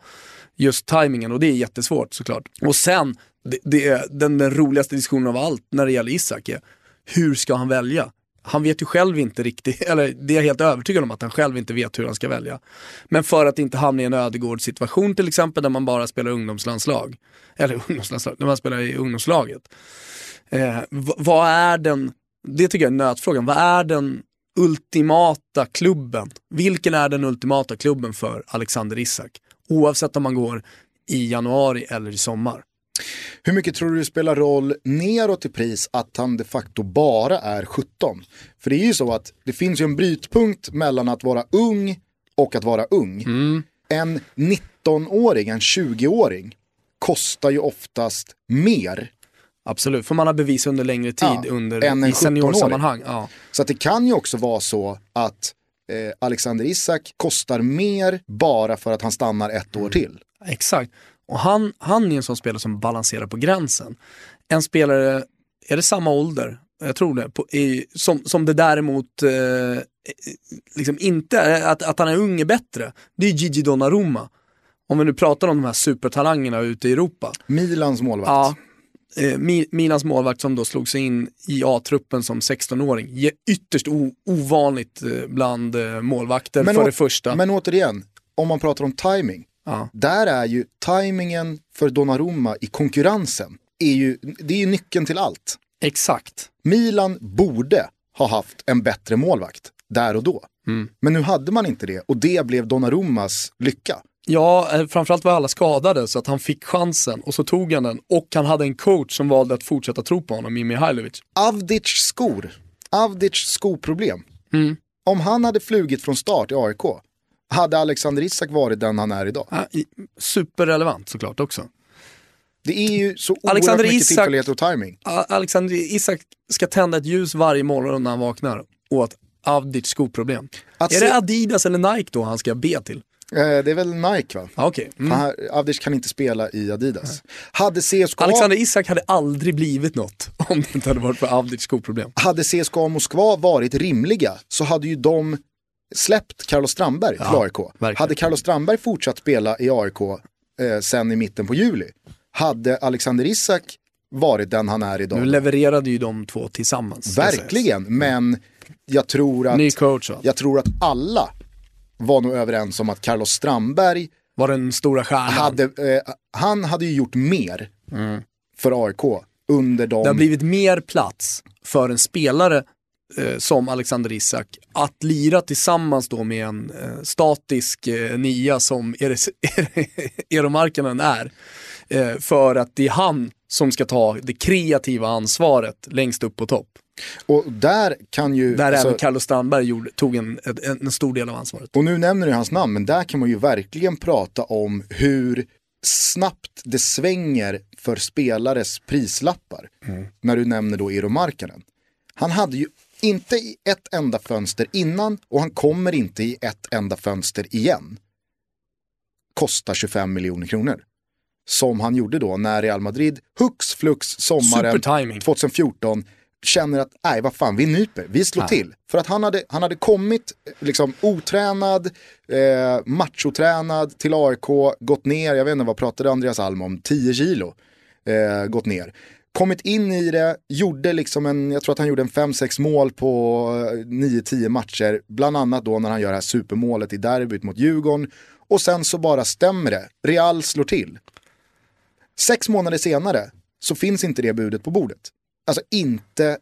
Just tajmingen och det är jättesvårt såklart. Och sen, det, det är den, den roligaste diskussionen av allt när det gäller Isak är, hur ska han välja? Han vet ju själv inte riktigt, (laughs) eller det är jag helt övertygad om att han själv inte vet hur han ska välja. Men för att inte hamna i en ödegårdssituation till exempel där man bara spelar ungdomslandslag, (laughs) eller ungdomslandslag, när man spelar i ungdomslaget. Eh, vad är den, det tycker jag är nötfrågan, vad är den ultimata klubben? Vilken är den ultimata klubben för Alexander Isak? Oavsett om man går i januari eller i sommar. Hur mycket tror du det spelar roll neråt i pris att han de facto bara är 17? För det är ju så att det finns ju en brytpunkt mellan att vara ung och att vara ung. En 19-åring, en 20-åring kostar ju oftast mer. Absolut, för man har bevis under längre tid Ja, under, än en i seniorsammanhang. Ja. Så att det kan ju också vara så att eh, Alexander Isak kostar mer bara för att han stannar ett år till. Exakt. Och han, han är en sån spelare som balanserar på gränsen. En spelare, är det samma ålder? Jag tror det. På, i, som, som det däremot eh, liksom inte att, att han är ung är bättre. Det är Gigi Donnarumma. Om vi nu pratar om de här supertalangerna ute i Europa. Milans målvakt. Ja, eh, Mi- Milans målvakt som då slog sig in i A-truppen som 16-åring. Ge- Ytterst o- ovanligt eh, bland eh, målvakter för å- det första. men återigen, om man pratar om timing. Ja. Där är ju timingen för Donnarumma i konkurrensen, är ju, det är ju nyckeln till allt. Exakt. Milan borde ha haft en bättre målvakt där och då. Mm. Men nu hade man inte det och det blev Donnarummas lycka. Ja, eh, framförallt var alla skadade så att han fick chansen och så tog han den och han hade en coach som valde att fortsätta tro på honom, Mimi Hajlovic. Avdic skor, Avdic skoproblem. Mm. Om han hade flugit från start i AIK, hade Alexander Isak varit den han är idag. Ja, superrelevant såklart också. Det är ju så oerhört Alexander mycket Isak- tillfällighet och timing. Alexander Isak ska tända ett ljus varje morgon när han vaknar åt Avdic skoproblem. Att är se- det Adidas eller Nike då han ska be till? Eh, det är väl Nike va? Ja, Okej. Mm. Han, Avdic kan inte spela i Adidas. Hade CSKA, Alexander Isak hade aldrig blivit något om det inte hade varit för Avdic skoproblem. hade CSKA Moskva varit rimliga så hade ju de släppt Carlos Strandberg till Ja, AIK. verkligen. Hade Carlos Strandberg fortsatt spela i AIK eh, sen i mitten på juli, hade Alexander Isak varit den han är idag. Nu levererade ju de två tillsammans. Verkligen, men jag tror att, Ny coach va? jag tror att alla var nog överens om att Carlos Strandberg Var den stora stjärnan. hade, eh, han hade ju gjort mer för AIK under de... Det har blivit mer plats för en spelare eh, som Alexander Isak att lira tillsammans då med en eh, statisk eh, nia som Eero (laughs) Markkanen är. Eh, för att det är han som ska ta det kreativa ansvaret längst upp på topp. Och där kan ju... Där alltså- även Carlos Strandberg gjorde, tog en, en, en stor del av ansvaret. Och nu nämner du hans namn, men där kan man ju verkligen prata om hur snabbt det svänger för spelares prislappar. När du nämner då Eero Markkanen. Han hade ju inte i ett enda fönster innan och han kommer inte i ett enda fönster igen. Kostar 25 miljoner kronor. som han gjorde då när Real Madrid hux flux sommaren Supertiming. 2014 känner att nej vad fan vi nyper, vi slår Ja. till. För att han hade, han hade kommit liksom otränad, eh, machotränad till AIK, gått ner, jag vet inte vad pratade Andreas Alm om, 10 kilo. Eh, gått ner. Kommit in i det, gjorde liksom en, jag tror att han gjorde en 5-6 mål på eh, 9-10 matcher. Bland annat då när han gör det här supermålet i derbyt mot Djurgården. Och sen så bara stämmer det, Real slår till. Sex månader senare så finns inte det budet på bordet. Alltså inte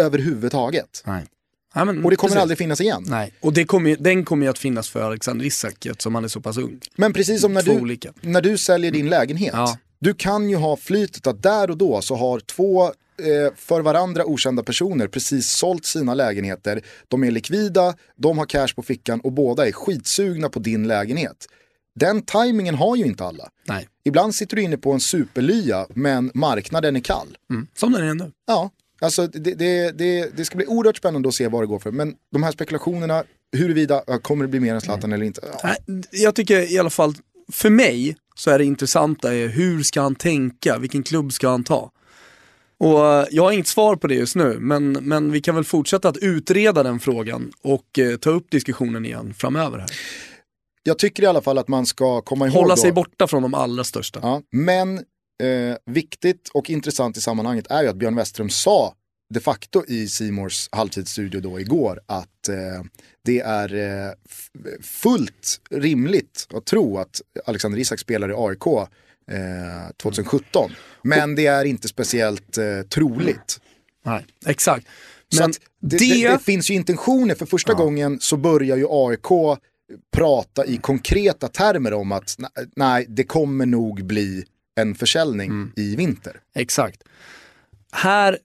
överhuvudtaget. Nej. Ja, men, Och det kommer precis. aldrig finnas igen. Nej, och det kommer, den kommer ju att finnas för Alexander Isak eftersom han är så pass ung. Men precis som när Två du, olika. när du säljer din lägenhet. Ja. Du kan ju ha flytet att där och då så har två eh, för varandra okända personer precis sålt sina lägenheter. De är likvida, de har cash på fickan och båda är skitsugna på din lägenhet. Den tajmingen har ju inte alla. Nej, Ibland sitter du inne på en superlya men marknaden är kall. mm. som den är nu. Ja, alltså det, det, det, det ska bli oerhört spännande att se vad det går för. Men de här spekulationerna, huruvida kommer det bli mer än Zlatan eller inte? Ja. Jag tycker i alla fall, för mig så är det intressanta är hur ska han tänka, vilken klubb ska han ta? Och eh, jag har inget svar på det just nu, men, men vi kan väl fortsätta att utreda den frågan och eh, ta upp diskussionen igen framöver här. Jag tycker i alla fall att man ska komma ihåg Hålla då, sig borta från de allra största. Ja, men eh, viktigt och intressant i sammanhanget är ju att Björn Westström sa de facto i Simors halvtidsstudio då igår att eh, det är eh, fullt rimligt att tro att Alexander Isak spelar i AIK eh, 2017. Men det är inte speciellt eh, troligt. Nej, exakt. Men det, det, det, det finns ju intentioner, för första gången så börjar ju AIK prata i konkreta termer om att nej, det kommer nog bli en försäljning Mm. i vinter. Exakt. Här,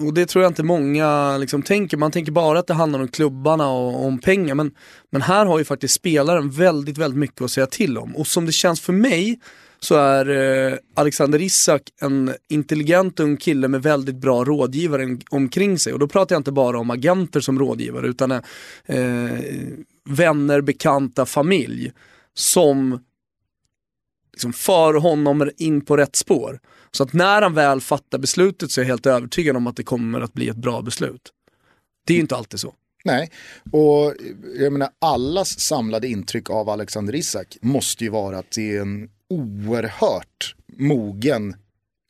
och det tror jag inte många liksom tänker, man tänker bara att det handlar om klubbarna och om pengar. Men, men här har ju faktiskt spelaren väldigt, väldigt mycket att säga till om. Och som det känns för mig så är eh, Alexander Isak en intelligent ung kille med väldigt bra rådgivare omkring sig. Och då pratar jag inte bara om agenter som rådgivare utan eh, eh vänner, bekanta, familj som liksom för honom in på rätt spår. Så att när han väl fattar beslutet så är jag helt övertygad om att det kommer att bli ett bra beslut. Det är ju inte alltid så. Nej, och jag menar allas samlade intryck av Alexander Isak måste ju vara att det är en oerhört mogen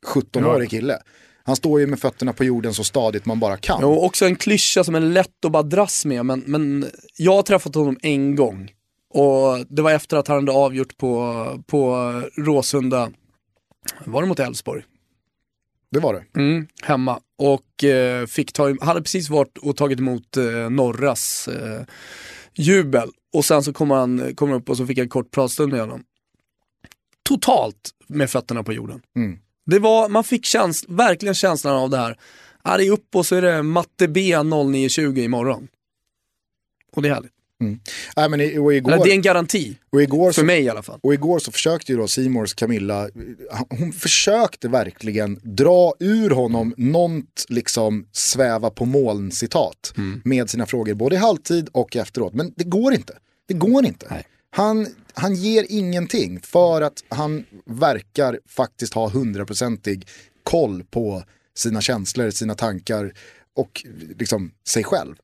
17-årig kille. Han står ju med fötterna på jorden så stadigt man bara kan. Och också en klyscha som är lätt att bara dras med, men, men jag har träffat honom en gång. Och det var efter att han hade avgjort på, på Råsunda, var det mot Elfsborg? Det var det. Mm, hemma. Och eh, fick ta, hade precis varit och tagit emot eh, Norras eh, jubel. Och sen så kom han kom upp och så fick jag en kort pratstund med honom. Totalt med fötterna på jorden. Mm. Det var, man fick käns verkligen känslan av det här. Ja, det är upp och så är det matte B 09.20 imorgon. Och det är härligt. Nej, men igår, Eller det är en garanti, igår för så, mig i alla fall. och igår så försökte ju då Simors Camilla, hon försökte verkligen dra ur honom något liksom sväva på moln citat Mm. med sina frågor både i halvtid och efteråt. Men det går inte. Det går inte. Nej. Han, han ger ingenting för att han verkar faktiskt ha hundraprocentig koll på sina känslor, sina tankar och liksom sig själv.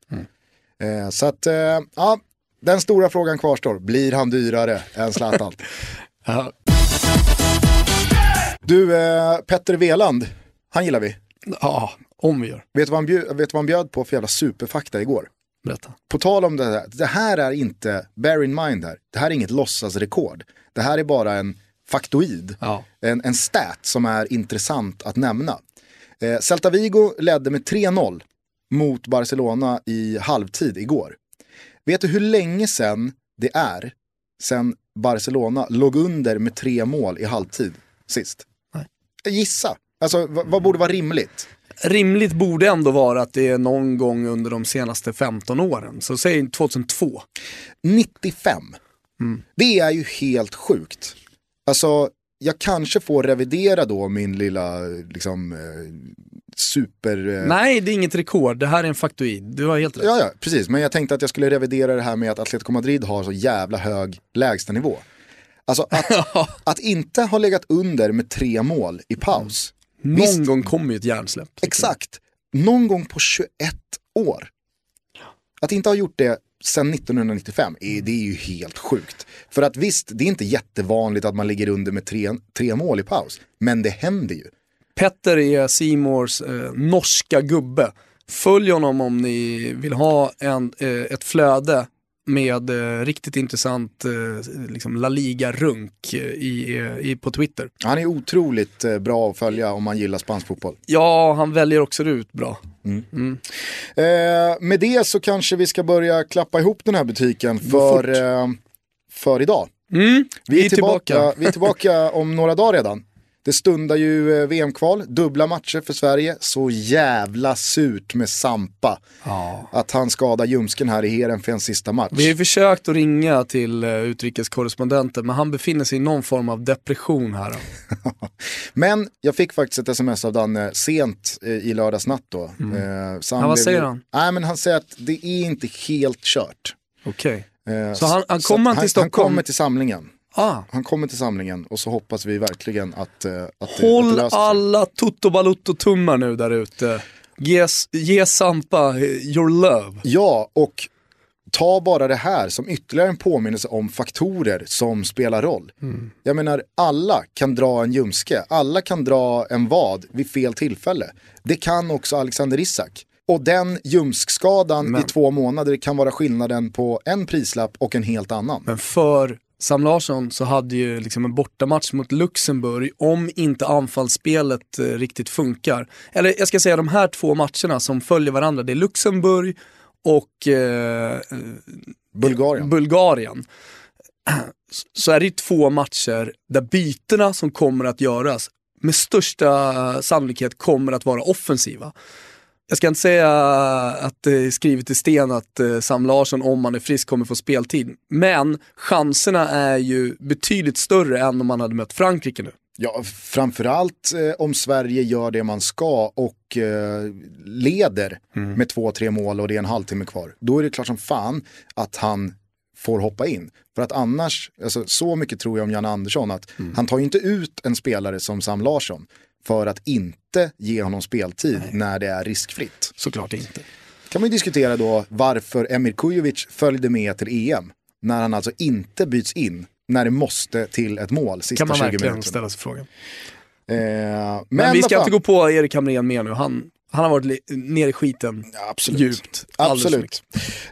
Eh, så att, eh, ja, den stora frågan kvarstår. Blir han dyrare än Zlatan? (laughs) Ja. du, eh, Petter Veland, han gillar vi. ja, om vi gör. Vet du vad han bjöd, vet vad han bjöd på för jävla superfakta igår? Berätta. På tal om det här, det här är inte, bear in mind här, det här är inget låtsasrekord. Det här är bara en faktoid, Ja. en, en stat som är intressant att nämna. Eh, Celta Vigo ledde med 3-0 mot Barcelona i halvtid igår. Vet du hur länge sedan det är sen Barcelona låg under med tre mål i halvtid sist? Nej. Gissa, alltså vad, borde vara rimligt? Rimligt borde ändå vara att det är någon gång under de senaste 15 åren. Så säg 2002. 95. Det är ju helt sjukt. Alltså, jag kanske får revidera då min lilla liksom, eh, super... eh, Nej, det är inget rekord. Det här är en faktoid. Du har helt rätt. Ja, ja, precis. Men jag tänkte att jag skulle revidera det här med att Atletico Madrid har så jävla hög lägstanivå. Alltså att, (laughs) att inte ha legat under med tre mål i paus. Någon Visst. gång kommer ju ett hjärnsläpp. Exakt. Någon gång på 21 år. Att inte ha gjort det sedan 1995, är, det är ju helt sjukt. För att visst, det är inte jättevanligt att man ligger under med tre, tre mål i paus. Men det händer ju. Petter är Simors eh, norska gubbe. Följ honom om ni vill ha en, eh, ett flöde med eh, riktigt intressant eh, liksom La Liga-runk eh, i, eh, i, på Twitter. Han är otroligt eh, bra att följa om man gillar spansk fotboll. Ja, han väljer också ut bra. Eh, med det så kanske vi ska börja klappa ihop den här butiken för, eh, för idag. Mm, Vi är, tillbaka, vi är tillbaka om några dagar redan. Det stundar ju eh, VM-kval, dubbla matcher för Sverige. Så jävla surt med Sampa. Ja. Att han skadar ljumsken här i Heren för en sista match. Vi har försökt att ringa till uh, utrikeskorrespondenten men han befinner sig i någon form av depression här. (laughs) Men jag fick faktiskt ett sms av Danne sent eh, i lördags natt då. Eh, Mm. Ja, vad säger ju- han? Nej men han säger att det är inte helt kört. Okej. Eh, Så han- han kommer han till Han Stockholm? kommer till samlingen. Ah. Han kommer till samlingen och så hoppas vi verkligen att, eh, att, det, att det Håll löser sig. alla Toto Balutto-tummar nu där ute. Ge, ge Sampa eh, your love. Ja, och ta bara det här som ytterligare en påminnelse om faktorer som spelar roll. Mm. Jag menar, alla kan dra en ljumske, alla kan dra en vad vid fel tillfälle. Det kan också Alexander Isak. Och den ljumskskadan Men- i två månader kan vara skillnaden på en prislapp och en helt annan. Men för Sam Larsson så hade ju liksom en bortamatch mot Luxemburg om inte anfallsspelet eh, riktigt funkar. Eller jag ska säga de här två matcherna som följer varandra, det är Luxemburg och eh, Bulgarien. Bulgarien. (clears throat) Så är det två matcher där bytena som kommer att göras med största sannolikhet kommer att vara offensiva. Jag ska inte säga att det är skrivet i sten att eh, Sam Larsson, om han är frisk, kommer få speltid. Men chanserna är ju betydligt större än om man hade mött Frankrike nu. Ja, framförallt eh, om Sverige gör det man ska och eh, leder med två, tre mål och det är en halvtimme kvar. Då är det klart som fan att han får hoppa in. För att annars, alltså, så mycket tror jag om Jan Andersson att han tar ju inte ut en spelare som Sam Larsson för att inte ge honom speltid när det är riskfritt. Såklart inte. Kan man ju diskutera då varför Emir Kujovic följde med till EM när han alltså inte byts in när det måste till ett mål sista Kan man 20 verkligen minuterna. ställa sig frågan. Eh, men Men, vi ska inte gå på Erik Hamrén mer nu. Han, han har varit ner i skiten absolut. djupt. Absolut.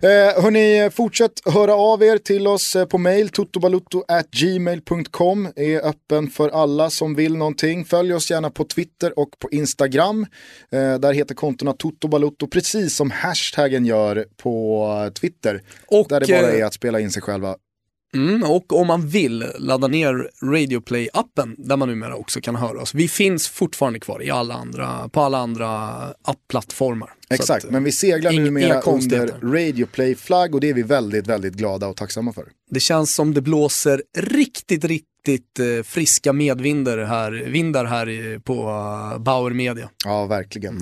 Eh, hörni, fortsätt höra av er till oss eh, på mail. totobalutto@gmail.com är öppen för alla som vill någonting. Följ oss gärna på Twitter och på Instagram. Eh, där heter kontona totobalutto precis som hashtaggen gör på Twitter. Och, där det bara eh, är att spela in sig själva. Mm, och om man vill ladda ner Radioplay-appen där man numera också kan höra oss. Vi finns fortfarande kvar i alla andra, på alla andra app-plattformar. Exakt, att, men vi seglar numera under konstigheter. Radio Play-flagg och det är vi väldigt, väldigt glada och tacksamma för. Det känns som det blåser riktigt, riktigt eh, friska medvindar här, vindar här på uh, Bauer Media. Ja, verkligen.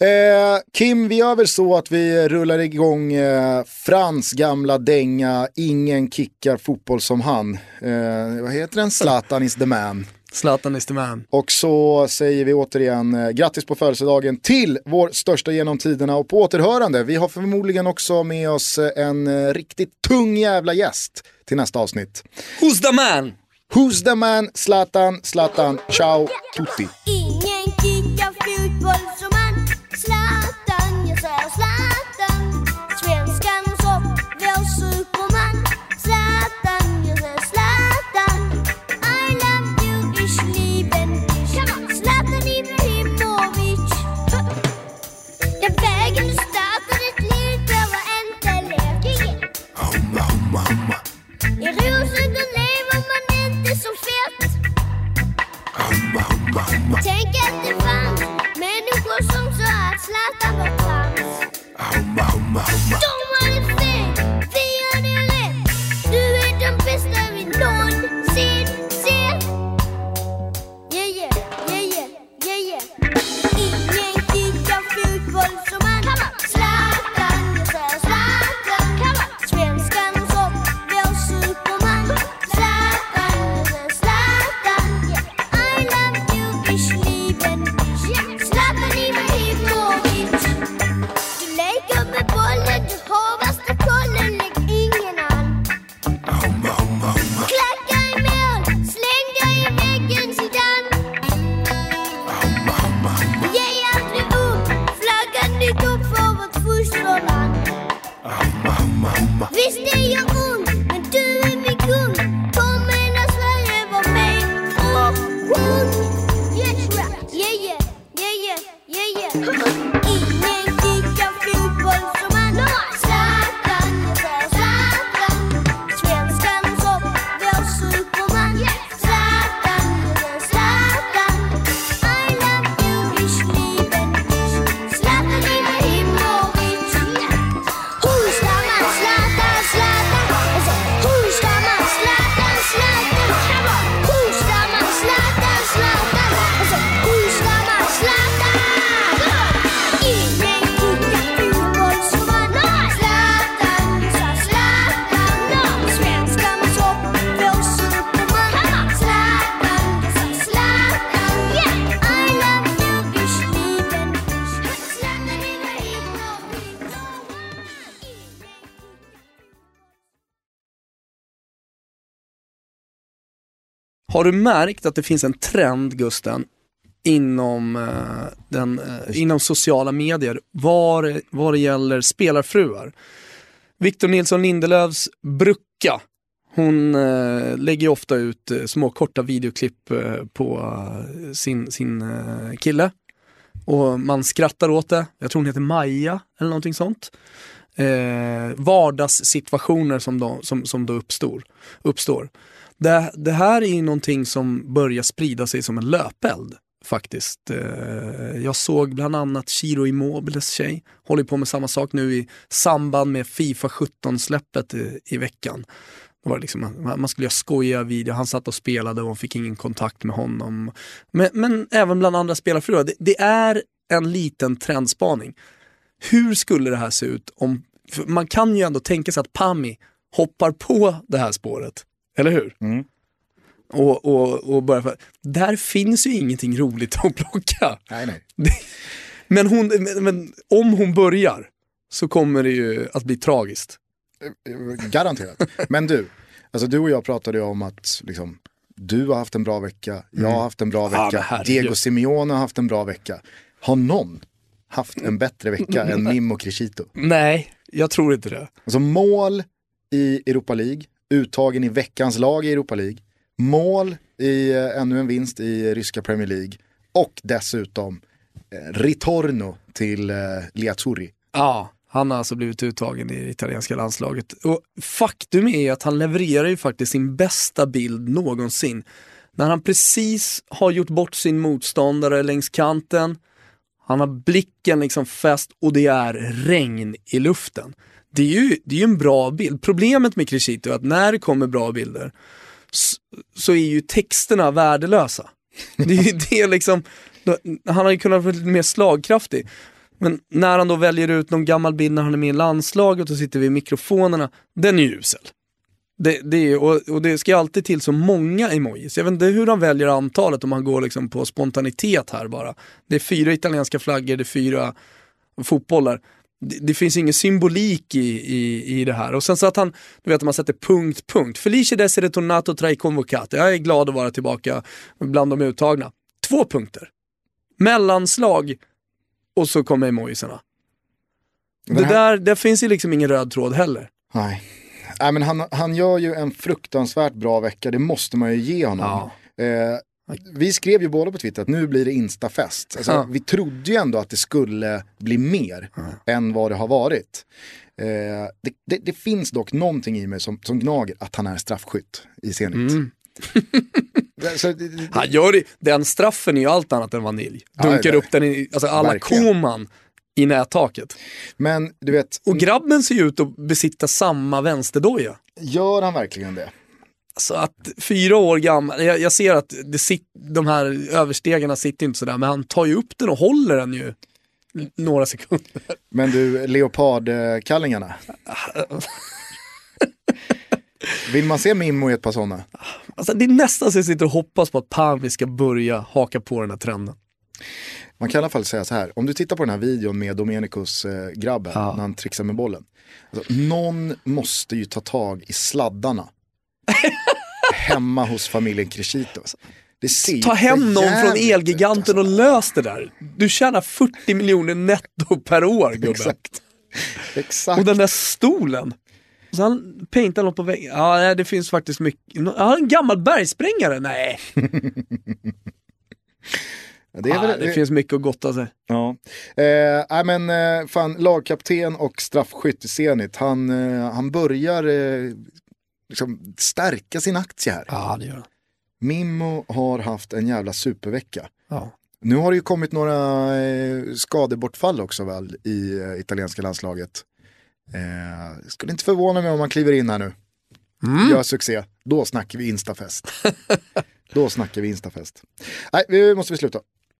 Eh, Kim, vi gör väl så att vi rullar igång eh, Frans gamla dänga Ingen kickar fotboll som han. Eh, vad heter den? Zlatan is the man. Zlatan is the man. Och så säger vi återigen eh, grattis på födelsedagen till vår största genom tiderna och på återhörande. Vi har förmodligen också med oss eh, en eh, riktigt tung jävla gäst till nästa avsnitt. Who's the man? Who's the man? Zlatan, Zlatan, ciao tutti. Ingen kickar fotboll som han Zlatan, jag säger Zlatan. Svenskans hopp, vår superman Zlatan, jag säger Zlatan. I love you, ich lieben dich Zlatan Ibrahimovic Den vägen du startade ditt liv behöver inte leka I Rosengård Tänk att det fanns människor som sa att Zlatan var trams. Har du märkt att det finns en trend, Gusten, inom, eh, den, eh, inom sociala medier vad vad det gäller spelarfruar? Victor Nilsson Lindelöfs Brucka, hon eh, lägger ofta ut eh, små korta videoklipp eh, på eh, sin, sin kille. Och man skrattar åt det. Jag tror hon heter Maja eller någonting sånt. Vardagssituationer som då, som, som då uppstår. uppstår. Det, det här är ju någonting som börjar sprida sig som en löpeld faktiskt. Eh, jag såg bland annat Chiro Immobiles tjej, håller på med samma sak nu i samband med Fifa 17-släppet i, i veckan. Det var liksom, man skulle göra skojiga videor, han satt och spelade och hon fick ingen kontakt med honom. Men, men även bland andra spelarfruar. Det, det är en liten trendspaning. Hur skulle det här se ut om, man kan ju ändå tänka sig att Pami hoppar på det här spåret, eller hur? Mm. Och, och, och bara för, där finns ju ingenting roligt att plocka. Nej, nej. (laughs) Men, hon, men, men om hon börjar så kommer det ju att bli tragiskt. Garanterat. Men du, alltså du och jag pratade ju om att liksom, du har haft en bra vecka, jag har haft en bra vecka, herregud. Diego Simeone har haft en bra vecka. Har någon haft en bättre vecka (laughs) än Mim och Crescito? Nej, jag tror inte det. Alltså mål i Europa League, uttagen i veckans lag i Europa League, mål i eh, ännu en vinst i ryska Premier League och dessutom eh, ritorno till eh, Liazzurri. Ja, han har alltså blivit uttagen i det italienska landslaget. Och faktum är ju att han levererar ju faktiskt sin bästa bild någonsin. När han precis har gjort bort sin motståndare längs kanten, han har blicken liksom fäst och det är regn i luften. Det är ju, det är ju en bra bild. Problemet med Crescito är att när det kommer bra bilder så, så är ju texterna värdelösa. (laughs) Det är ju det liksom, då- han har ju kunnat vara lite mer slagkraftig. Men när han då väljer ut någon gammal bild när han är med i landslaget och sitter vid mikrofonerna, den är ju usel. Det, det är, och, och det ska alltid till så många emojis. Jag vet inte hur han väljer antalet om han går liksom på spontanitet här bara. Det är fyra italienska flaggor, det är fyra fotbollar. Det, det finns ingen symbolik i, i, i det här. Och sen så att han, du vet man sätter punkt, punkt. Felice d'essere tornato tra i convocati. Jag är glad att vara tillbaka bland de uttagna. Två punkter. Mellanslag och så kommer emojisarna. Det här- där, det finns ju liksom ingen röd tråd heller. Nej. Nej, men han, han gör ju en fruktansvärt bra vecka, det måste man ju ge honom. Eh, vi skrev ju båda på Twitter att nu blir det instafest. Alltså, Ja. Vi trodde ju ändå att det skulle bli mer än vad det har varit. Eh, det, det, det finns dock någonting i mig som, som gnager att han är straffskytt i Zenit. Mm. (laughs) Så, det- Han gör det, den straffen är ju allt annat än vanilj. Ja, Dunkar ja. upp den i, alltså alla. Koman i nättaket. men du vet, Och grabben ser ju ut att besitta samma vänsterdoja. gör han verkligen det? Så att fyra år gammal, jag, jag ser att det sit, de här överstegarna sitter inte sådär, men han tar ju upp den och håller den ju några sekunder. Men du, leopardkallingarna. Vill man se Mimmo i ett par sådana? Alltså det är nästan så jag sitter och hoppas på att Pami ska börja haka på den här trenden. Man kan i alla fall säga så här, om du tittar på den här videon med Domenicos eh, grabb här, Ja. när han trixar med bollen. Alltså, någon måste ju ta tag i sladdarna hemma hos familjen Crescito. Det ser ju Ta hem någon från Elgiganten och alltså. lös det där. Du tjänar 40 miljoner netto per år gubben. Exakt. Exakt. Och den där stolen. Så han paintar något på väggen. Ja, det finns faktiskt mycket. Ja, en gammal bergsprängare? Nej, (laughs) Det ja, väl, det finns mycket att gotta sig. Ja. Eh, nej, men eh, fan, lagkapten och straffskytt i Zenit, han, eh, han börjar eh, liksom stärka sin aktie här. Ja, det gör han. Mimmo har haft en jävla supervecka. Ja. Nu har det ju kommit några eh, skadebortfall också väl i eh, italienska landslaget. Eh, skulle inte förvåna mig om han kliver in här nu. Gör succé. Då snackar vi instafest. (laughs) Då snackar vi instafest. Nej, vi måste vi sluta.